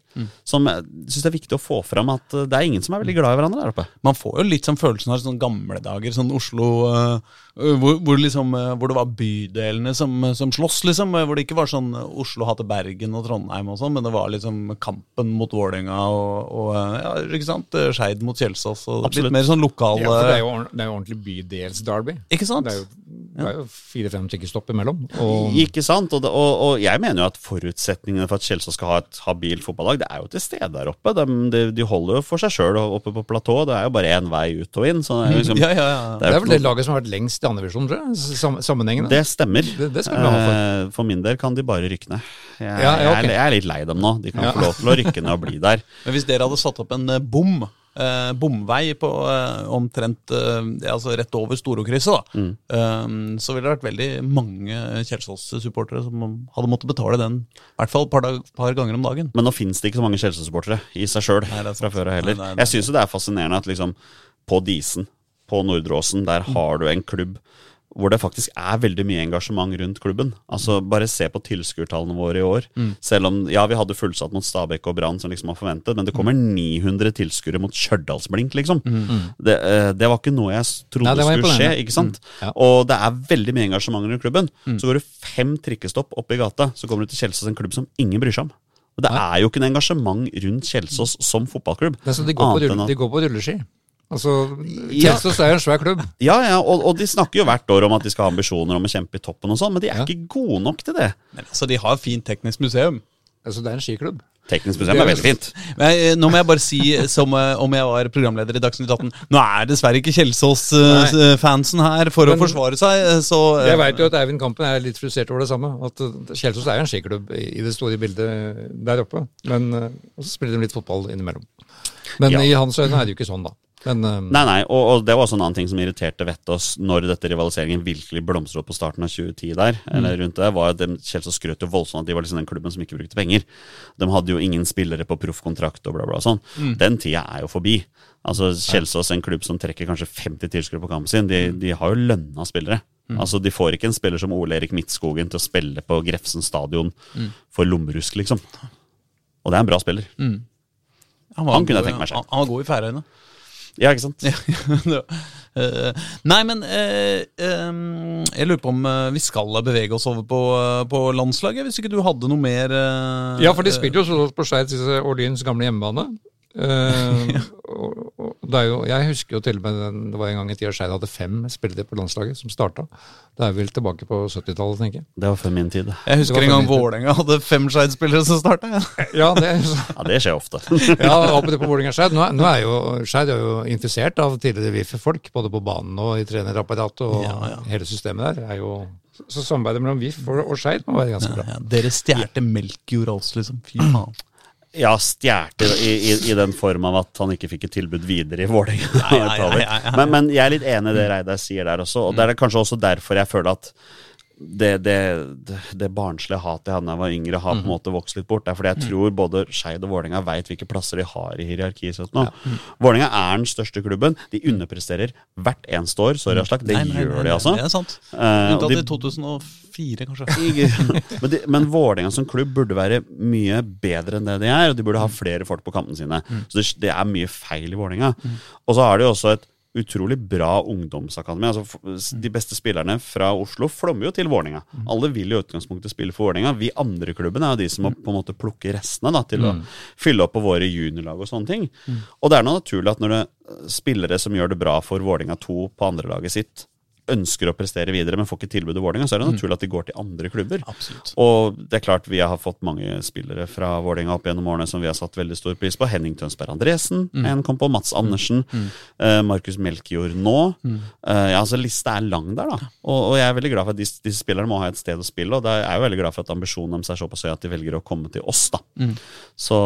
Som jeg syns det er viktig å få fram at eh, det er ingen som er veldig glad i hverandre der oppe. Man får jo litt sånn følelsen av sånne gamle dager, sånn Oslo øh, hvor, hvor, liksom, øh, hvor det var bydelene som, som sloss, liksom. øh, Hvor det ikke var sånn Oslo hater Bergen og Trondheim og sånn, men det var liksom kampen mot Vålerenga og, og ja, ikke sant, Skeid mot Kjelsås. Og Absolutt. litt mer sånn lokal Ja, for det er jo, det er jo ordentlig bydels-derby. Ikke sant? Det er jo, det er jo fire-fem trikkestopp imellom. Og Ikke sant? Og, det, og, og jeg mener jo at forutsetningene for at Kjelsås skal ha et habilt fotballag, det er jo til stede der oppe. De, de, de holder jo for seg sjøl oppe på platået. Det er jo bare én vei ut og inn. Så det er, *laughs* liksom, Ja, ja, ja. det er jo vel det laget som har vært lengst i andredivisjon, tror jeg. Sam, sammenhengende. det stemmer. Det- det skal vi ha for. Eh, for min del kan de bare rykke ned. Jeg, Ja, ja, okay. jeg, er, jeg er litt lei dem nå. De kan Ja. få lov til å rykke ned og bli der. *laughs* Men hvis dere hadde satt opp en eh, bom, eh, bomvei på eh, omtrent eh, altså rett over Storokrysset, da, Mm. eh, så ville det vært veldig mange Kjelsås-supportere som hadde måttet betale den i hvert fall et par, par ganger om dagen. Men nå finnes det ikke så mange Kjelsås-supportere i seg sjøl er fra før av heller. Nei, nei, nei. Jeg syns jo det er fascinerende at liksom på Disen, på Nordre Åsen, der har du en klubb hvor det faktisk er veldig mye engasjement rundt klubben. Altså Bare se på tilskuertallene våre i år. Selv om ja, vi hadde fullsatt mot Stabæk og Brann, som liksom var forventet, men det kommer 900 tilskuere mot Stjørdalsblink, liksom. Det, eh, det var ikke noe jeg trodde Nei, skulle skje, ikke sant? Ja. Og det er veldig mye engasjement rundt klubben. Så går du fem trikkestopp opp i gata, så kommer du til Kjelsås, en klubb som ingen bryr seg om. Og det er jo ikke noe engasjement rundt Kjelsås som fotballklubb. Det er så de, går på rull, de går på rulleski. Altså, Ja. Kjelsås er jo en svær klubb. Ja, ja, og, og de snakker jo hvert år om at de skal ha ambisjoner om å kjempe i toppen og sånn, men de er Ja. ikke gode nok til det. Men altså, de har fint teknisk museum. Altså, det er en skiklubb. Teknisk museum er veldig fint. *laughs* Men eh, nå må jeg bare si, som eh, om jeg var programleder i Dagsnytt 18 Nå er dessverre ikke Kjelsås-fansen her for å forsvare seg, eh, så eh, Jeg veit jo at Eivind Kampen er litt frustrert over det samme. At Kjelsås er jo en skiklubb i i det store bildet der oppe. Men uh, så spiller de litt fotball innimellom. Men Ja. i hans øyne er det jo ikke sånn, da. Men um... Nei, nei, og, og det var også en annen ting som irriterte vettet oss når dette rivaliseringen virkelig blomstret opp på starten av 2010 der, eller rundt det, var at de- Kjelsås skrøt jo voldsomt at de var liksom den klubben som ikke brukte penger. De hadde jo ingen spillere på proffkontrakt og bla, bla, sånn. Den tida er jo forbi. Altså Kjelsås, en klubb som trekker kanskje 50 tilskuere på kampen sin, de, de har jo lønna spillere. Altså De får ikke en spiller som Ole Erik Midtskogen til å spille på Grefsen stadion for lommerusk, liksom. Og det er en bra spiller. var han kunne jeg tenke meg selv. Han, han var god i Færøyene. Ja, ikke sant? *laughs* Eh, nei, men eh, em, jeg lurer på om eh, vi skal bevege oss over på, på landslaget, hvis ikke du hadde noe mer eh, Ja, for de spiller jo så på Skeid Årlyns gamle hjemmebane. Eh, *laughs* og, og det er jo, jeg husker jo til og med den, det var en gang i tida Skeid hadde fem spillere på landslaget som starta. Det er vel tilbake på 70-tallet, tenker jeg. Det var før min tid. Jeg husker en gang Vålerenga hadde fem Skeid-spillere som starta. Ja. *laughs* Ja, det er Ja, det skjer ofte. *laughs* Ja, apropos på Vålerenga-Skeid. Nå, er- nå er jo Skeid jo infisert av tidligere VIF-folk, både på banen og i trenerapparatet, og Ja, ja. hele systemet der er jo Så samarbeidet mellom VIF og, Skeid må være ganske bra. Ja, dere stjerte Melkjord altså, liksom. Fy faen. Ja, stjerte i, i, i den form av at han ikke fikk et tilbud videre i Vålerenga. *laughs* Men, men jeg er litt enig i det Reidar sier der også, og det er kanskje også derfor jeg føler at det, det, det, barnslige hatet jeg hadde da jeg var yngre, har på en måte vokst litt bort. Det er fordi jeg tror både Skeid og Vålerenga veit hvilke plasser de har i hierarkiet sitt nå. Vålerenga er den største klubben. De underpresterer hvert eneste år. Sorry, Aslak. Det Nei, nei, gjør nei, de, altså. Det er sant. Eh, Unntatt uh, i 2004, kanskje. *laughs* men, de, men Vålerenga som klubb burde være mye bedre enn det de er, og de burde ha flere folk på kampene sine. Så det, det er mye feil i Vålerenga. Og så har de også et utrolig bra ungdomsakademi. Altså, de beste spillerne fra Oslo flommer jo til Vålerenga. Alle vil i utgangspunktet spille for Vålerenga. Vi andre klubbene er jo de som må på en måte plukke restene da, til å fylle opp på våre juniorlag og sånne ting. Og det er nå naturlig at når det er spillere som gjør det bra for Vålerenga 2 på andrelaget sitt, ønsker å prestere videre, men får ikke tilbud i Vålerenga, så er det naturlig at de går til andre klubber. Absolutt. Og det er klart vi har fått mange spillere fra Vålerenga opp gjennom årene som vi har satt veldig stor pris på. Henning Tønsberg Andresen, en kom på. Mats Andersen. eh, Markus Melkjord nå. Eh, ja, altså Lista er lang der, da. Og, og jeg er veldig glad for at disse, disse spillerne må ha et sted å spille. Og jeg er jo veldig glad for at ambisjonen deres er såpass høy at de velger å komme til oss, da. Så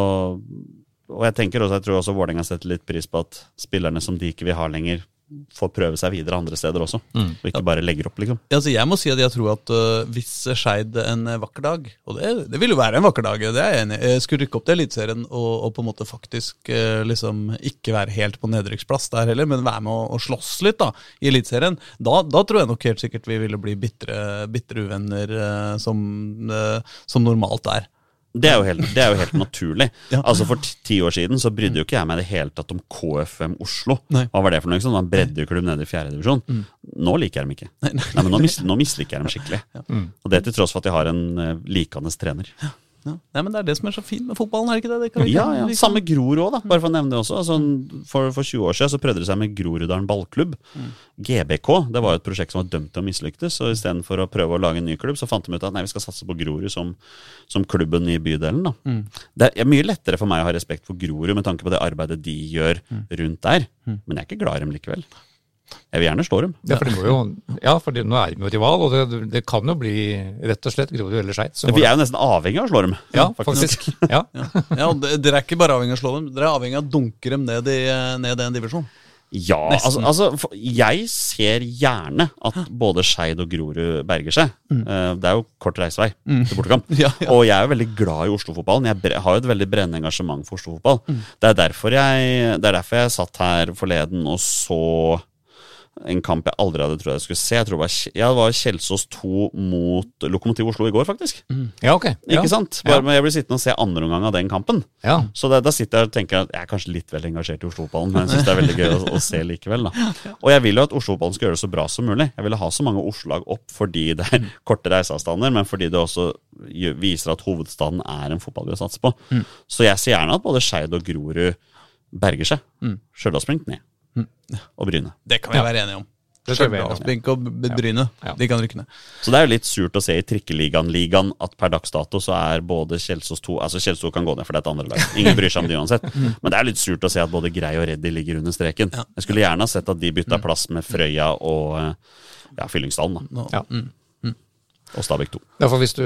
og jeg tenker også, jeg tror også Vålerenga setter litt pris på at spillerne som de ikke vil ha lenger, får prøve seg videre andre steder også. Mm. Og ikke bare legger opp, liksom. Ja, altså jeg må si at jeg tror at uh, hvis Skeid en vakker dag, og det, det vil jo være en vakker dag, det er jeg enig i, skulle rykke opp til Eliteserien og, og på en måte faktisk uh, liksom ikke være helt på nedrykksplass der heller, men være med å, å slåss litt da, i Eliteserien, da, da tror jeg nok helt sikkert vi ville bli bitre, bitre uvenner uh, som, øh, som normalt er. Det er jo helt, det er jo helt naturlig. *laughs* Ja. Altså For ti- år siden så brydde jo ikke jeg meg i det hele tatt om KFM Oslo. Nei. Hva var det for noe? Sånn, en breddeklubb nede i fjerde divisjon. Nå liker jeg dem ikke. Nei, men Nå, mis, nå misliker jeg dem skikkelig. Og det til tross for at de har en uh, likende trener. Ja. Nei, men Det er det som er så fint med fotballen, er det ikke det? det kan Ja, ja, vi Samme Grorud òg, da. Bare for å nevne det også. Altså, for, for 20 år siden så prøvde de seg med Groruddalen ballklubb. GBK det var jo et prosjekt som var dømt til å mislyktes. Og istedenfor å prøve å lage en ny klubb, så fant de ut at nei, vi skal satse på Grorud som, som klubben i bydelen. da. Det er mye lettere for meg å ha respekt for Grorud med tanke på det arbeidet de gjør rundt der. Men jeg er ikke glad i dem likevel. Jeg vil gjerne slå dem. Ja, for, de må jo, ja, for de, nå er de jo rival, og det, det kan jo bli rett og slett Grorud eller Skeid. Vi er jo nesten avhengig av å slå dem. Ja, *laughs* faktisk. *laughs* Ja. Ja, og Dere er ikke bare avhengig av å slå dem, dere er avhengig av å dunke dem ned i, ned i en divisjon. Ja, altså, Nesten. altså for- Jeg ser gjerne at både Skeid og Grorud berger seg. Mm. Det er jo kort reisevei til bortekamp. *laughs* Ja, ja. Og jeg er jo veldig glad i Oslo-fotballen. Jeg har jo et veldig brennende engasjement for Oslo-fotball. Det, er derfor jeg- det er derfor jeg satt her forleden og så en kamp jeg aldri hadde trodd jeg skulle se. Jeg tror det var, ja, det var Kjelsås 2 mot Lokomotiv Oslo i går, faktisk. ja, ok. Ja. Ikke sant? Bare men Jeg blir sittende og se andre omgang av den kampen. Ja. Så det, da sitter jeg og tenker at jeg er kanskje litt vel engasjert i Oslo-ballen, men jeg syns det er veldig gøy å, å se likevel. da. Og jeg vil jo at Oslo-ballen skal gjøre det så bra som mulig. Jeg ville ha så mange Oslo-lag opp fordi det er korte reiseavstander, men fordi det også viser at hovedstaden er en fotball vi har satset på. Så jeg ser gjerne at både Skeid og Grorud berger seg. Stjørdal springt ned. Og Bryne. Det kan vi Ja. være enige om. Stjørdalsblink og Bryne, Ja. de kan rykke ned. Så det er jo litt surt å se i trikkeligaen-ligaen at per dags dato så er både Kjelsås 2 Altså Kjelsås 2 kan gå ned, for det er et andre lag. Ingen bryr seg om det uansett. *laughs* Men det er litt surt å se at både Grei og Reddy ligger under streken. Ja. Jeg skulle gjerne ha sett at de bytta plass med Frøya og eh, ja, Fyllingsdalen, da. Ja. Mm. Og Stabæk 2. Ja, for hvis du,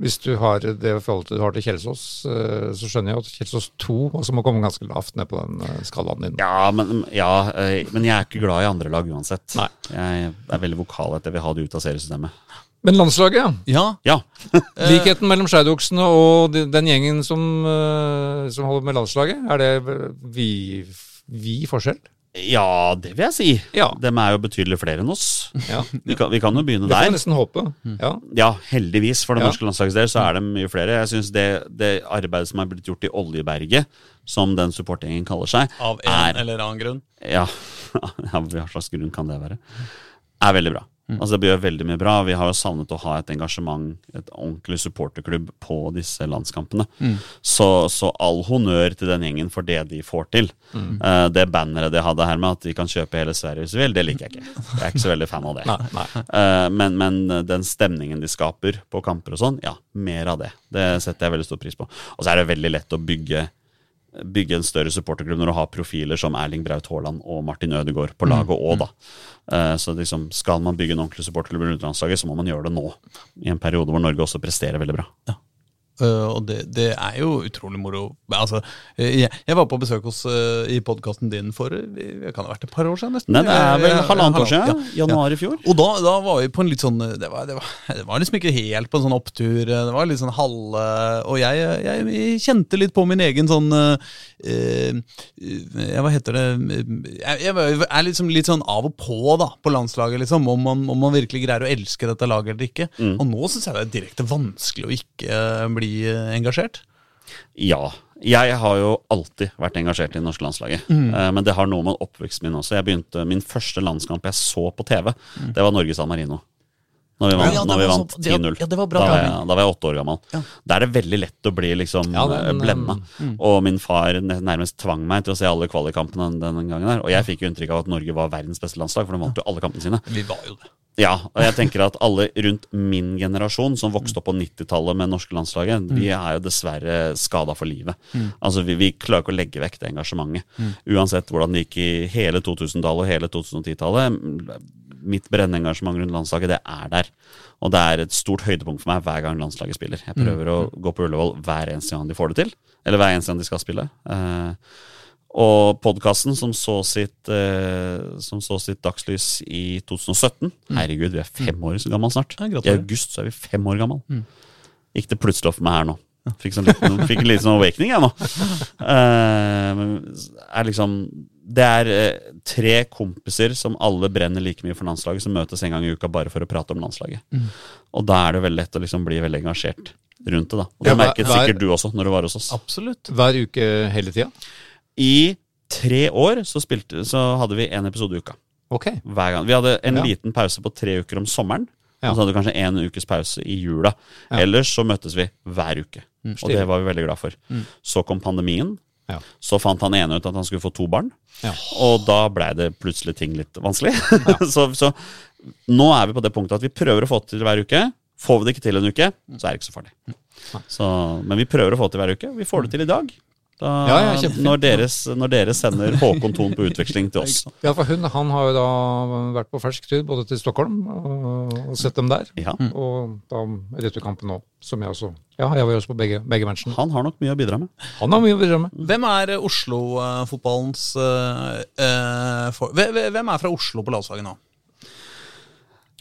hvis du har det forholdet du har til Kjelsås, eh, så skjønner jeg at Kjelsås 2 også må komme ganske lavt ned på den eh, skalaen din. Ja, men, ja, eh, men jeg er ikke glad i andre lag uansett. Nei. Jeg er veldig vokal etter jeg vil ha det ut av seriesystemet. Men landslaget, ja. Ja, Likheten mellom skeidoksene og den gjengen som, som holder med landslaget, er det vi, vi forskjell? Ja, det vil jeg si. Ja. Dem er jo betydelig flere enn oss. Ja. Vi kan, vi kan jo begynne Det kan nesten håpe. Ja. Ja, heldigvis for det norske landslagets del så er det mye flere. Jeg synes det, det arbeidet som er blitt gjort i Oljeberget, som den supportgjengen kaller seg, av en er eller annen grunn. ja, *laughs* ja, hva slags grunn kan det være? Er veldig bra. Altså Det gjør veldig mye bra. Vi har jo savnet å ha et engasjement, et ordentlig supporterklubb på disse landskampene. Så, så all honnør til den gjengen for det de får til. Eh, det banneret de hadde her med at de kan kjøpe hele Sverige hvis de vil, det liker jeg ikke. Jeg er ikke så veldig fan av det. *laughs* Nei, nei. Uh, men, men den stemningen de skaper på kamper og sånn, ja, mer av det. Det setter jeg veldig stor pris på. Og så er det veldig lett å bygge bygge en større supporterklubb når du har profiler som Erling Braut Haaland og Martin Ødegaard på laget òg, da. Eh, Så liksom, skal man bygge en ordentlig supporterklubb i utenlandslaget, så må man gjøre det nå. I en periode hvor Norge også presterer veldig bra. Uh, og det, det er jo utrolig moro. Altså, uh, jeg, jeg var på besøk hos, uh, i podkasten din for det kan ha vært et par år siden. nesten. Nei, det er vel Ja, halvannet år ja, siden. Januar i fjor. Og da, da var vi på en litt sånn det var, det, var, *laughs* det var liksom ikke helt på en sånn opptur. Det var litt sånn halve Og jeg, jeg, jeg kjente litt på min egen sånn uh, eh, Hva heter det Jeg, er liksom litt sånn av og på da på landslaget, liksom. Om man, om man virkelig greier å elske dette laget eller ikke. Og nå syns jeg det er direkte vanskelig å ikke eh, bli eh, engasjert. Ja. Jeg har jo alltid vært engasjert i det norske landslaget. Mm. Men det har noe med oppveksten min også. Jeg begynte, Min første landskamp jeg så på TV, det var Norge-San Marino. Når vi vant, Ja, var vant 10-0. ja, det var bra da, da var jeg åtte år gammel. Ja. Da er det veldig lett å bli liksom Ja, den, eh. Og min far nærmest tvang meg til å se alle kvalikkampene den, den gangen der. Og jeg fikk jo inntrykk av at Norge var verdens beste landslag, for de vant jo alle kampene sine. Vi var jo det. Ja, og jeg tenker at alle rundt min generasjon som vokste opp på 90-tallet med norske landslaget, vi er jo dessverre skada for livet. Altså, vi, vi klarer ikke å legge vekk det engasjementet. Uansett hvordan det gikk i hele 2000-tallet og hele 2010-tallet. Mitt brennende engasjement rundt landslaget, det er der. Og det er et stort høydepunkt for meg hver gang landslaget spiller. Jeg prøver å gå på Ullevål hver eneste gang de får det til. Eller hver eneste gang de skal spille. Eh, Og podkasten som, så sitt, eh, som så sitt dagslys i 2017 Herregud, vi er fem år gammel snart. Ja, I august så er vi fem år gammel. Gikk det plutselig opp for meg her nå. Fikk, sånn liten, *laughs* fikk en liten sånn awakening, jeg nå. Eh, er liksom Det er eh, tre kompiser som alle brenner like mye for landslaget, som møtes en gang i uka bare for å prate om landslaget. Og da er det veldig lett å liksom bli veldig engasjert rundt det. da Og det Ja, merket er- sikkert du også når du var hos oss. Absolutt. Hver uke hele tida? I tre år så, spilte, så hadde vi én episode i uka. Okay. Hver gang. Vi hadde en Ja. liten pause på tre uker om sommeren. Ja. Og så hadde vi kanskje en ukes pause i jula. Ja. Ellers så møttes vi hver uke. og det var vi veldig glad for. Så kom pandemien. Ja. Så fant han ene ut at han skulle få to barn. Ja. Og da blei det plutselig ting litt vanskelig. *laughs* så, så nå er vi på det punktet at vi prøver å få det til hver uke. Får vi det ikke til en uke, så er det ikke så farlig. Så, men vi prøver å få det til hver uke. Vi får det til i dag. Da, Ja, ja, når, deres, når dere sender Håkon Thon på utveksling til *laughs* oss. Ja, for hun han har jo da vært på fersk tur både til Stockholm og, og sett dem der. Ja. Og da returkampen òg, som jeg også Ja, jeg var jo også på begge, begge matchene. Han har nok mye å bidra med. Han har mye å bidra med. Hvem er eh, Oslo-fotballens Hvem er fra Oslo på landslaget nå?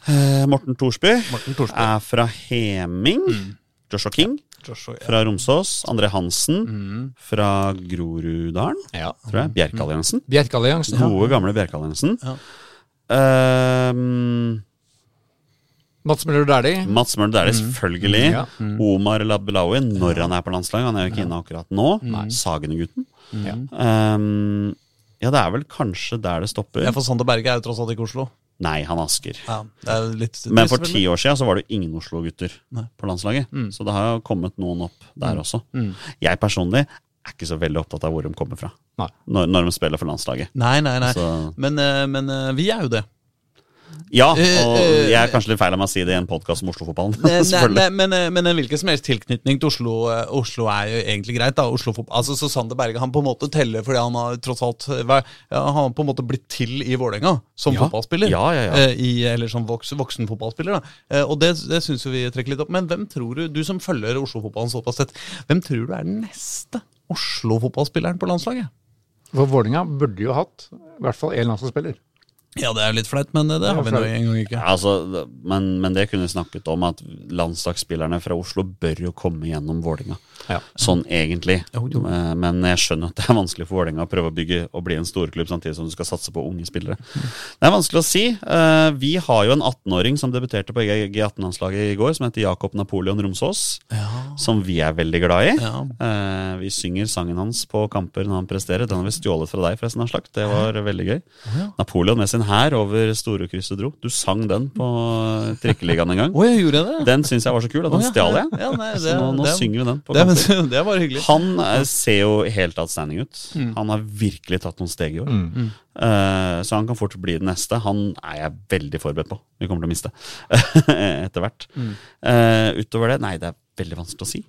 Eh, Morten Thorsby Morten Thorsby. er fra Heming. Joshua King Joshua, ja. fra Romsås. André Hansen fra Groruddalen, Ja. tror jeg. Bjerkealliansen. Bjerkealliansen. Gode, gamle Bjerkealliansen. Ja. Um, Mats Møller Dæhlie. Mats Møller Dæhlie, selvfølgelig. Ja. Omar Labelawi når han er på landslaget. Han er jo ikke inne akkurat nå. Sagene-gutten. Ja. Ehm, ja, det er vel kanskje der det stopper. Ja, for Sander Berge er jo tross alt ikke Oslo. Nei, han er Asker. Ja, er litt Men for ti år siden så var det jo ingen Oslo-gutter på landslaget. Så det har jo kommet noen opp der også. Mm. Jeg personlig er ikke så veldig opptatt av hvor de kommer fra Nei. når, når de spiller for landslaget. Nei, nei, nei. Så, Men, eh, men eh, vi er jo det. Ja, Eh, og eh, jeg er kanskje litt feil av meg å si det i en podkast om Oslo-fotballen. *laughs* Men, eh, men en hvilken som helst tilknytning til Oslo Oslo er jo egentlig greit. da Oslo altså Så Sander Berge han på en måte teller fordi han har tross alt ja, Han har på en måte blitt til i Vålerenga som Ja. fotballspiller. Ja, ja, ja. I, eller som voksen, voksen fotballspiller. da eh, Og det, det syns vi trekker litt opp. Men hvem tror du, du som følger Oslo-fotballen såpass tett, hvem tror du er den neste Oslo-fotballspilleren på landslaget? For Vålerenga burde jo hatt i hvert fall én landslagsspiller. Ja, det er litt flaut, men det, det har vi nå en gang ikke. Ja, altså, men, men det kunne vi snakket om, at landslagsspillerne fra Oslo bør jo komme gjennom Vålinga. Ja. Sånn egentlig. Jo, jo. Eh, Men jeg skjønner at det er vanskelig for Vålinga å prøve å bygge og bli en storklubb samtidig som du skal satse på unge spillere. Det er vanskelig å si. Eh, Vi har jo en 18-åring som debuterte på G18-landslaget i går, som heter Jakob Napoleon Romsås. Som vi er veldig glad i. Ja. Eh, Vi synger sangen hans på kamper når han presterer. Den har vi stjålet fra deg, forresten, Aslak. Det var veldig gøy. Napoleon med sin hær over Storekrysset dro. Du sang den på Trikkeligaen en gang. Oh, jeg gjorde det? Den syns jeg var så kul, at den oh, ja. stjal jeg. Ja, nei, det- så nå, nå det- synger vi den på Det, *laughs* det var hyggelig. Han er, ser jo helt outstanding ut. Mm. Han har virkelig tatt noen steg i år. Eh, så han kan fort bli den neste. Han er jeg veldig forberedt på. Vi kommer til å miste *laughs* etter hvert. Mm. Uh, utover det, nei, det er veldig vanskelig å si.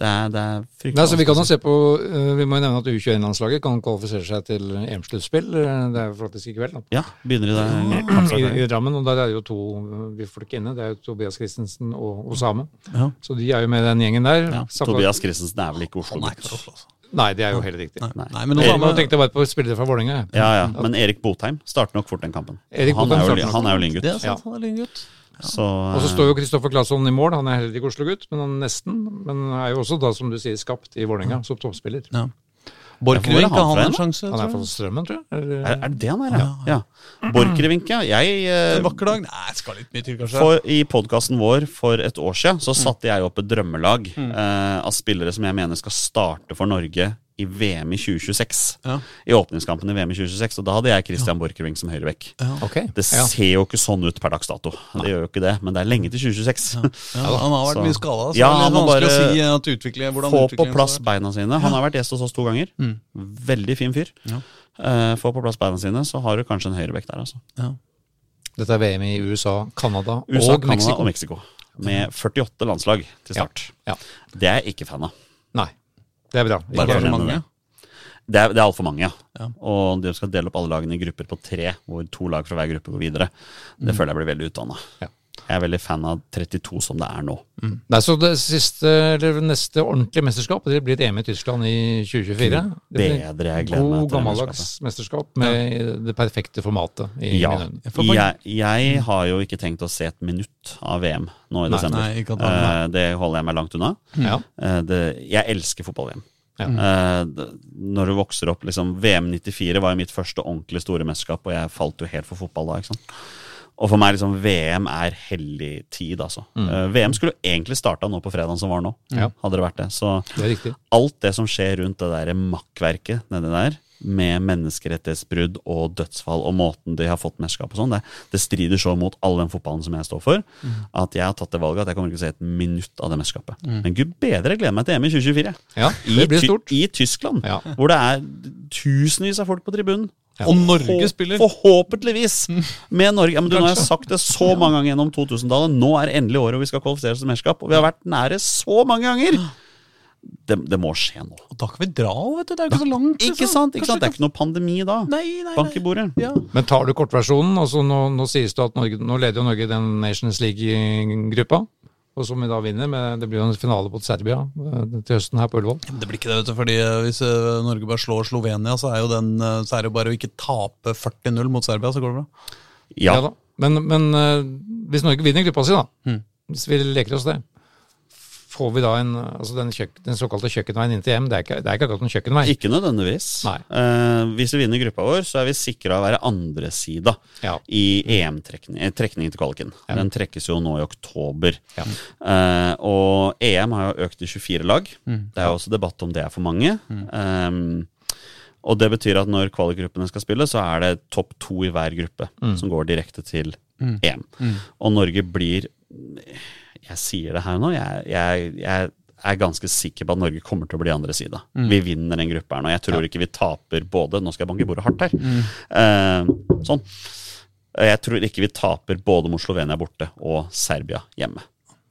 Det er, det er fryktelig Nei, så Vi kan jo se på, eh, vi må jo nevne at U21-landslaget kan kvalifisere seg til EM-sluttspill. Eh, Det er jo faktisk i kveld. da. Ja, begynner i dag. I. I Drammen, og der er det jo to vi får ikke inne. Det er jo Tobias Christensen og Osame. Ja. Så de er jo med den gjengen der. Ja, Tobias Christensen er vel ikke Han er ikke Oslo, altså. Nei, det er jo helt riktig. Nei, Nei. nei, men nå tenkte jeg bare på spillere fra Vålerenga. Ja, ja, Men Erik Botheim starter nok fort den kampen. Erik han, Botheim er jo, han er jo lyngutt. Det er sant, han er lyngutt. Så, Og så står jo Kristoffer Claesson i mål. Han er heller ikke Oslo-gutt, men han nesten. Men er jo også da, som du sier, skapt i Vålerenga som toppspiller. Ja. Ja, Borchgrevink, har han en sjanse? Han er fra? Strømmen, tror jeg. Eller- er, er det det han er, ja? ja. Borchgrevink, ja. Jeg eh, En vakker dag? Nei, skal litt mye til, kanskje. For, I podkasten vår for et år siden så satte jeg opp et drømmelag eh, av spillere som jeg mener skal starte for Norge i VM i 2026. Ja. I åpningskampen i VM i 2026. Og da hadde jeg Christian Borchgrevink som høyrebekk. Okay. Det ser jo ikke sånn ut per dags dato. Det gjør jo ikke det, men det er lenge til 2026. Ja, *laughs* han har vært Så- mye skada, så Ja, det er vanskelig å si at utvikle, hvordan Få på plass beina sine. Han har vært gjest hos oss to ganger. Veldig fin fyr. Ja. Eh, få på plass beina sine, så har du kanskje en høyrebekk der, altså. Ja. Dette er VM i USA, Canada USA, og Canada Mexico. og Mexico. Med 48 landslag til start. Ja. Det er jeg ikke fan av. Nei, det er bra. Bare Ikke for å nevne mange. det. Er, det er altfor mange, ja. Ja. Og de skal dele opp alle lagene i grupper på tre, hvor to lag fra hver gruppe går videre. Det føler jeg blir veldig utdanna. Ja. Jeg er veldig fan av 32 som det er nå. Nei, så det siste, eller neste ordentlige mesterskap det blir et EM i Tyskland i 2024. Det blir Bedre jeg gleder meg God til det gammeldags mesterskap med det perfekte formatet. i Ja. Jeg, jeg har jo ikke tenkt å se et minutt av VM nå i Nei, desember. nei, det- Eh, det holder jeg meg langt unna. Ja. Eh, det, jeg elsker fotball-VM. Ja. Eh, når du vokser opp liksom, VM 94 var jo mitt første ordentlig store mesterskap, og jeg falt jo helt for fotball da. ikke sant? Og for meg liksom VM er hellig tid, altså. Eh, VM skulle jo egentlig starta nå på fredagen som var nå, Mm. Ja. hadde det vært det. Så Det er alt det som skjer rundt det der makkverket nedi der, med menneskerettighetsbrudd og dødsfall og måten de har fått mesterskap og sånn, det, det strider så mot all den fotballen som jeg står for, at jeg har tatt det valget at jeg kommer ikke til å se et minutt av det mesterskapet. Men gud bedre, jeg gleder meg til EM i 2024. Ja, det blir stort. stort. I Tyskland, Ja. hvor det er tusenvis av folk på tribunen. Og Norge spiller. Forhåpentligvis! Med Norge. Ja, men du, nå har jeg sagt det så mange ganger gjennom 2000-tallet. Nå er endelig året hvor vi skal kvalifisere oss til mesterskap. Og vi har vært nære så mange ganger! Det, det må skje nå. Og da kan vi dra, vet du. Det er jo ikke så langt. Ikke sant? ikke sant? Det er ikke noe pandemi da. Nei, nei, Bank i bordet. Ja. Men tar du kortversjonen, altså nå, nå sies det at Norge, nå leder jo Norge den Nations League-gruppa. Og som vi da vinner, men det blir jo en finale mot Serbia eh, til høsten her på Ullevål. Det blir ikke det, vet du. fordi eh, Hvis eh, Norge bare slår Slovenia, så er, jo den, så er det jo bare å ikke tape 40-0 mot Serbia, så går det bra. Ja. da. Men, men hvis Norge vinner gruppa si, da, Mm. hvis vi leker oss det, får vi da en, altså den, kjøk, den såkalte kjøkkenveien inn til EM? Det er ikke, det er ikke akkurat en kjøkkenvei. Ikke nødvendigvis. Eh, hvis vi vinner gruppa vår, så er vi sikra å være andresida Ja. i EM-trekningen til kvaliken. Den trekkes jo nå i oktober. Ja. Eh, og EM har jo økt til 24 lag. Det er jo også debatt om det er for mange. Um, og det betyr at når kvalikgruppene skal spille, så er det topp to i hver gruppe som går direkte til EM. Og Norge blir Jeg sier det her nå. Jeg, jeg, jeg er ganske sikker på at Norge kommer til å bli andre sida. Vi vinner den gruppa her nå. Jeg tror ikke vi taper både Nå skal jeg banke bordet hardt her. Eh, sånn. Jeg tror ikke vi taper både mot Slovenia borte og Serbia hjemme.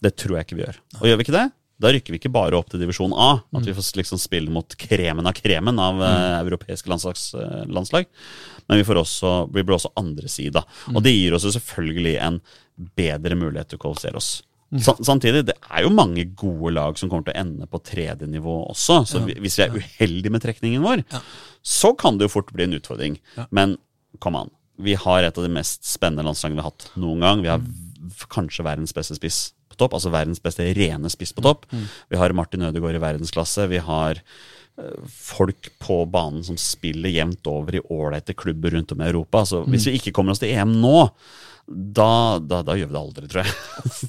Det tror jeg ikke vi gjør. Og gjør vi ikke det, da rykker vi ikke bare opp til divisjon A, at vi får liksom spille mot kremen av kremen av uh, europeiske landslags, uh, landslag, men vi, får også, vi blir også andre sida. Og det gir oss jo selvfølgelig en bedre mulighet til å kvalifisere oss. Sa- Samtidig, det er jo mange gode lag som kommer til å ende på tredje nivå også. Så ja, hvis vi er uheldige med trekningen vår, så kan det jo fort bli en utfordring. Men kom an. Vi har et av de mest spennende landslagene vi har hatt noen gang. Vi har mm. kanskje verdens beste spiss på topp, altså verdens beste rene spiss på topp. Vi har Martin Ødegaard i verdensklasse. Vi har eh, folk på banen som spiller jevnt over i ålreite klubber rundt om i Europa. Så hvis vi ikke kommer oss til EM nå, da, da, da gjør vi det aldri, tror jeg.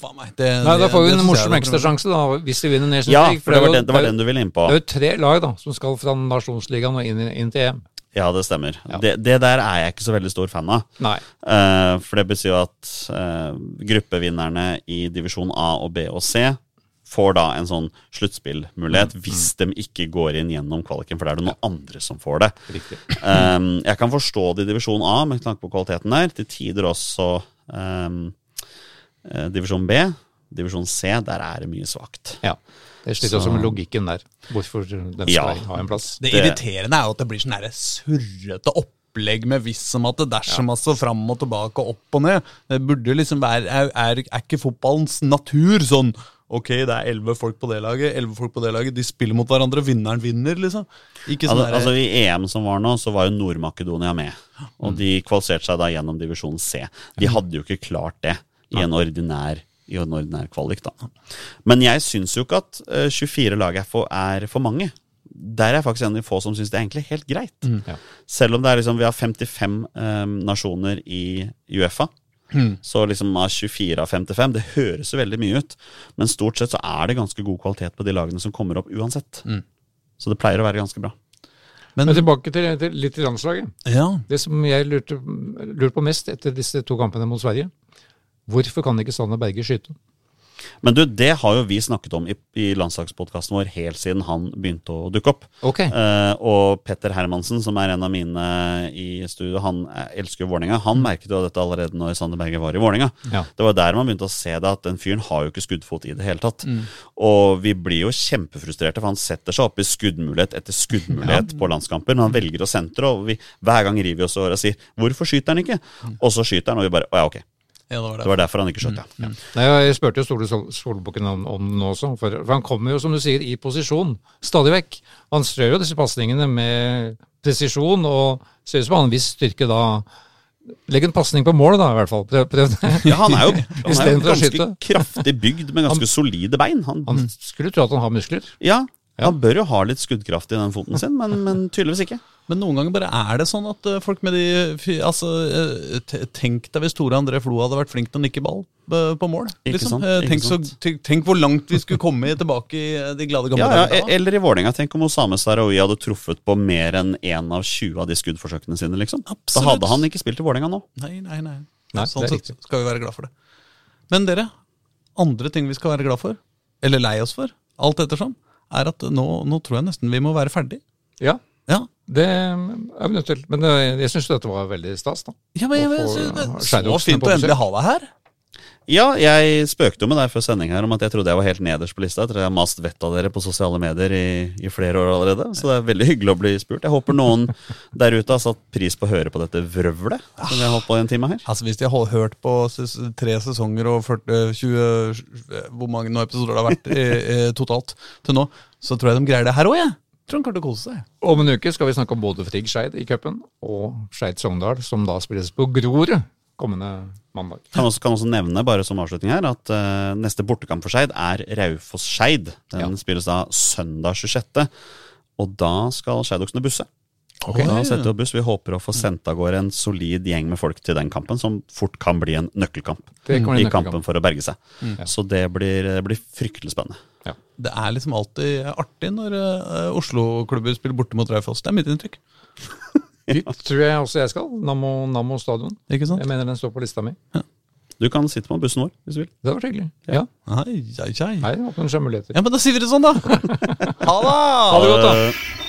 Faen meg. Det, Nei, Da får vi en morsom ekstrasjanse, da, hvis vi vinner Nations Ja, League. for det var den, det var den du ville inn på. Det er jo tre lag da, som skal fra nasjonsligaen og inn, inn til EM. Ja, det stemmer. Ja. Det, det der er jeg ikke så veldig stor fan av. Nei. Eh, for det betyr jo at uh, gruppevinnerne i divisjon A og B og C får da en sånn sluttspillmulighet hvis de ikke går inn gjennom kvaliken, for det er det noen andre som får det. Um, jeg kan forstå det i divisjon A med tanke på kvaliteten der. Til tider også um, eh, divisjon B. Divisjon C, der er det mye svakt. Ja. Det sliter også med logikken der. Hvorfor den skal Ja. ha en plass. Det Det- irriterende er jo at det blir sånn surrete opplegg med hvis som at det dersom altså fram og tilbake opp og ned. Det burde liksom være Er, er, er ikke fotballens natur sånn Ok, det er elleve folk på det laget, elleve folk på det laget, de spiller mot hverandre, vinneren vinner, liksom. Ikke sånn Altså, altså I EM som var nå, så var jo Nord-Makedonia med. Og de kvalifiserte seg da gjennom divisjon C. De hadde jo ikke klart det i en ordinær, i en ordinær kvalik. da. Men jeg syns jo ikke at eh, 24 lag er for, er for mange. Der er jeg faktisk en av de få som syns det er egentlig helt greit. Ja. Selv om det er liksom, vi har 55 um, nasjoner i Uefa. Så liksom av 24 av 55, det høres jo veldig mye ut. Men stort sett så er det ganske god kvalitet på de lagene som kommer opp uansett. Så det pleier å være ganske bra. Men, Men tilbake til, til, litt til landslaget. ja, Det som jeg lurte, lurte på mest etter disse to kampene mot Sverige, hvorfor kan ikke Sander Berge skyte? Men du, det har jo vi snakket om i, i landslagspodkasten vår helt siden han begynte å dukke opp. Ok. Eh, og Petter Hermansen, som er en av mine i studio, han eh, elsker jo Vålerenga. Han merket jo dette allerede når Sander Berge var i Vålerenga. Ja. Det var der man begynte å se det, at den fyren har jo ikke skuddfot i det hele tatt. Og vi blir jo kjempefrustrerte, for han setter seg opp i skuddmulighet etter skuddmulighet på landskamper. Når han velger å sentre, og vi, hver gang river vi oss over og sier 'hvorfor skyter han ikke?' Og så skyter han, og vi bare 'å ja, ok'. Ja, det var det. Det var derfor han ikke skjøt, ja. Nei, Jeg spurte jo Stole Sol Solbukken om, om den også, for, for han kommer jo, som du sier, i posisjon stadig vekk. Han strør jo disse pasningene med presisjon, og ser ut som han har en viss styrke da. Legg en pasning på mål, da, i hvert fall. Prøv, prøv det. *laughs* Ja, han er jo, *laughs* han er jo ganske skyte. kraftig bygd med ganske solide bein. Han, Han skulle tro at han har muskler. ja, han bør jo ha litt skuddkraft i den foten sin, men, men tydeligvis ikke. Men noen ganger bare er det sånn at eh, folk med de Altså, eh, Tenk deg hvis Tore André Flo hadde vært flink til å nikke ball eh, på mål. Ikke Liksom. sant, ikke Tenk, så, tenk, hvor langt vi skulle komme tilbake i de glade gamle Ja, ja, Eller i Vålerenga. Tenk om Osame Sarawi hadde truffet på mer enn én av 20 av de skuddforsøkene sine. liksom. Da hadde han ikke spilt i Vålerenga nå. Nei, nei, nei. Nei, sånn sett skal vi være glad for det. Men dere, andre ting vi skal være glad for, eller lei oss for, alt ettersom, er at nå, nå tror jeg nesten vi må være ferdig. Ja, Ja, det er vi nødt til. Men eh, jeg syns dette var veldig stas, da. ja men men så, så fint å endelig ha deg her. Ja, jeg spøkte jo med deg før sending her om at jeg trodde jeg var helt nederst på lista. Jeg tror jeg har mast vettet av dere på sosiale medier i, i flere år allerede. Så det er veldig hyggelig å bli spurt. Jeg håper noen der ute har satt pris på å høre på dette vrøvlet som vi har holdt på i en time her. Altså Hvis de har hørt på tre sesonger og 40, 20 Hvor mange nå episoder det har vært i, i, totalt til nå, så tror jeg de greier det her òg, jeg. Tror han kommer til å kose seg. Om en uke skal vi snakke om både Frigg Skeid i cupen og Skeid Sogndal, som da spilles på Grorud kommende mandag. Kan også, kan også nevne bare som avslutning her at uh, neste bortekamp for Skeid er Raufoss-Skeid. Den Ja. spilles da søndag 26. Og da skal Skeidoksene busse. Ok. Da setter vi opp buss. Vi håper å få sendt av gårde en solid gjeng med folk til den kampen, som fort kan bli en nøkkelkamp i nøkkelkamp. kampen for å berge seg. Så det blir, det blir fryktelig spennende. Det er liksom alltid artig når uh, Oslo-klubber spiller borte mot Raufoss. Det er mitt inntrykk. *laughs* Dit tror jeg også jeg skal. Nammo, Nammo stadion. Ikke sant? Jeg mener den står på lista mi. Du kan sitte på bussen vår hvis du vil. Det var hyggelig. Ja. Hei, hei. Hei, det åpner seg muligheter. Ja, men da sier vi det sånn, da. *laughs* ha det! Ha det godt, da.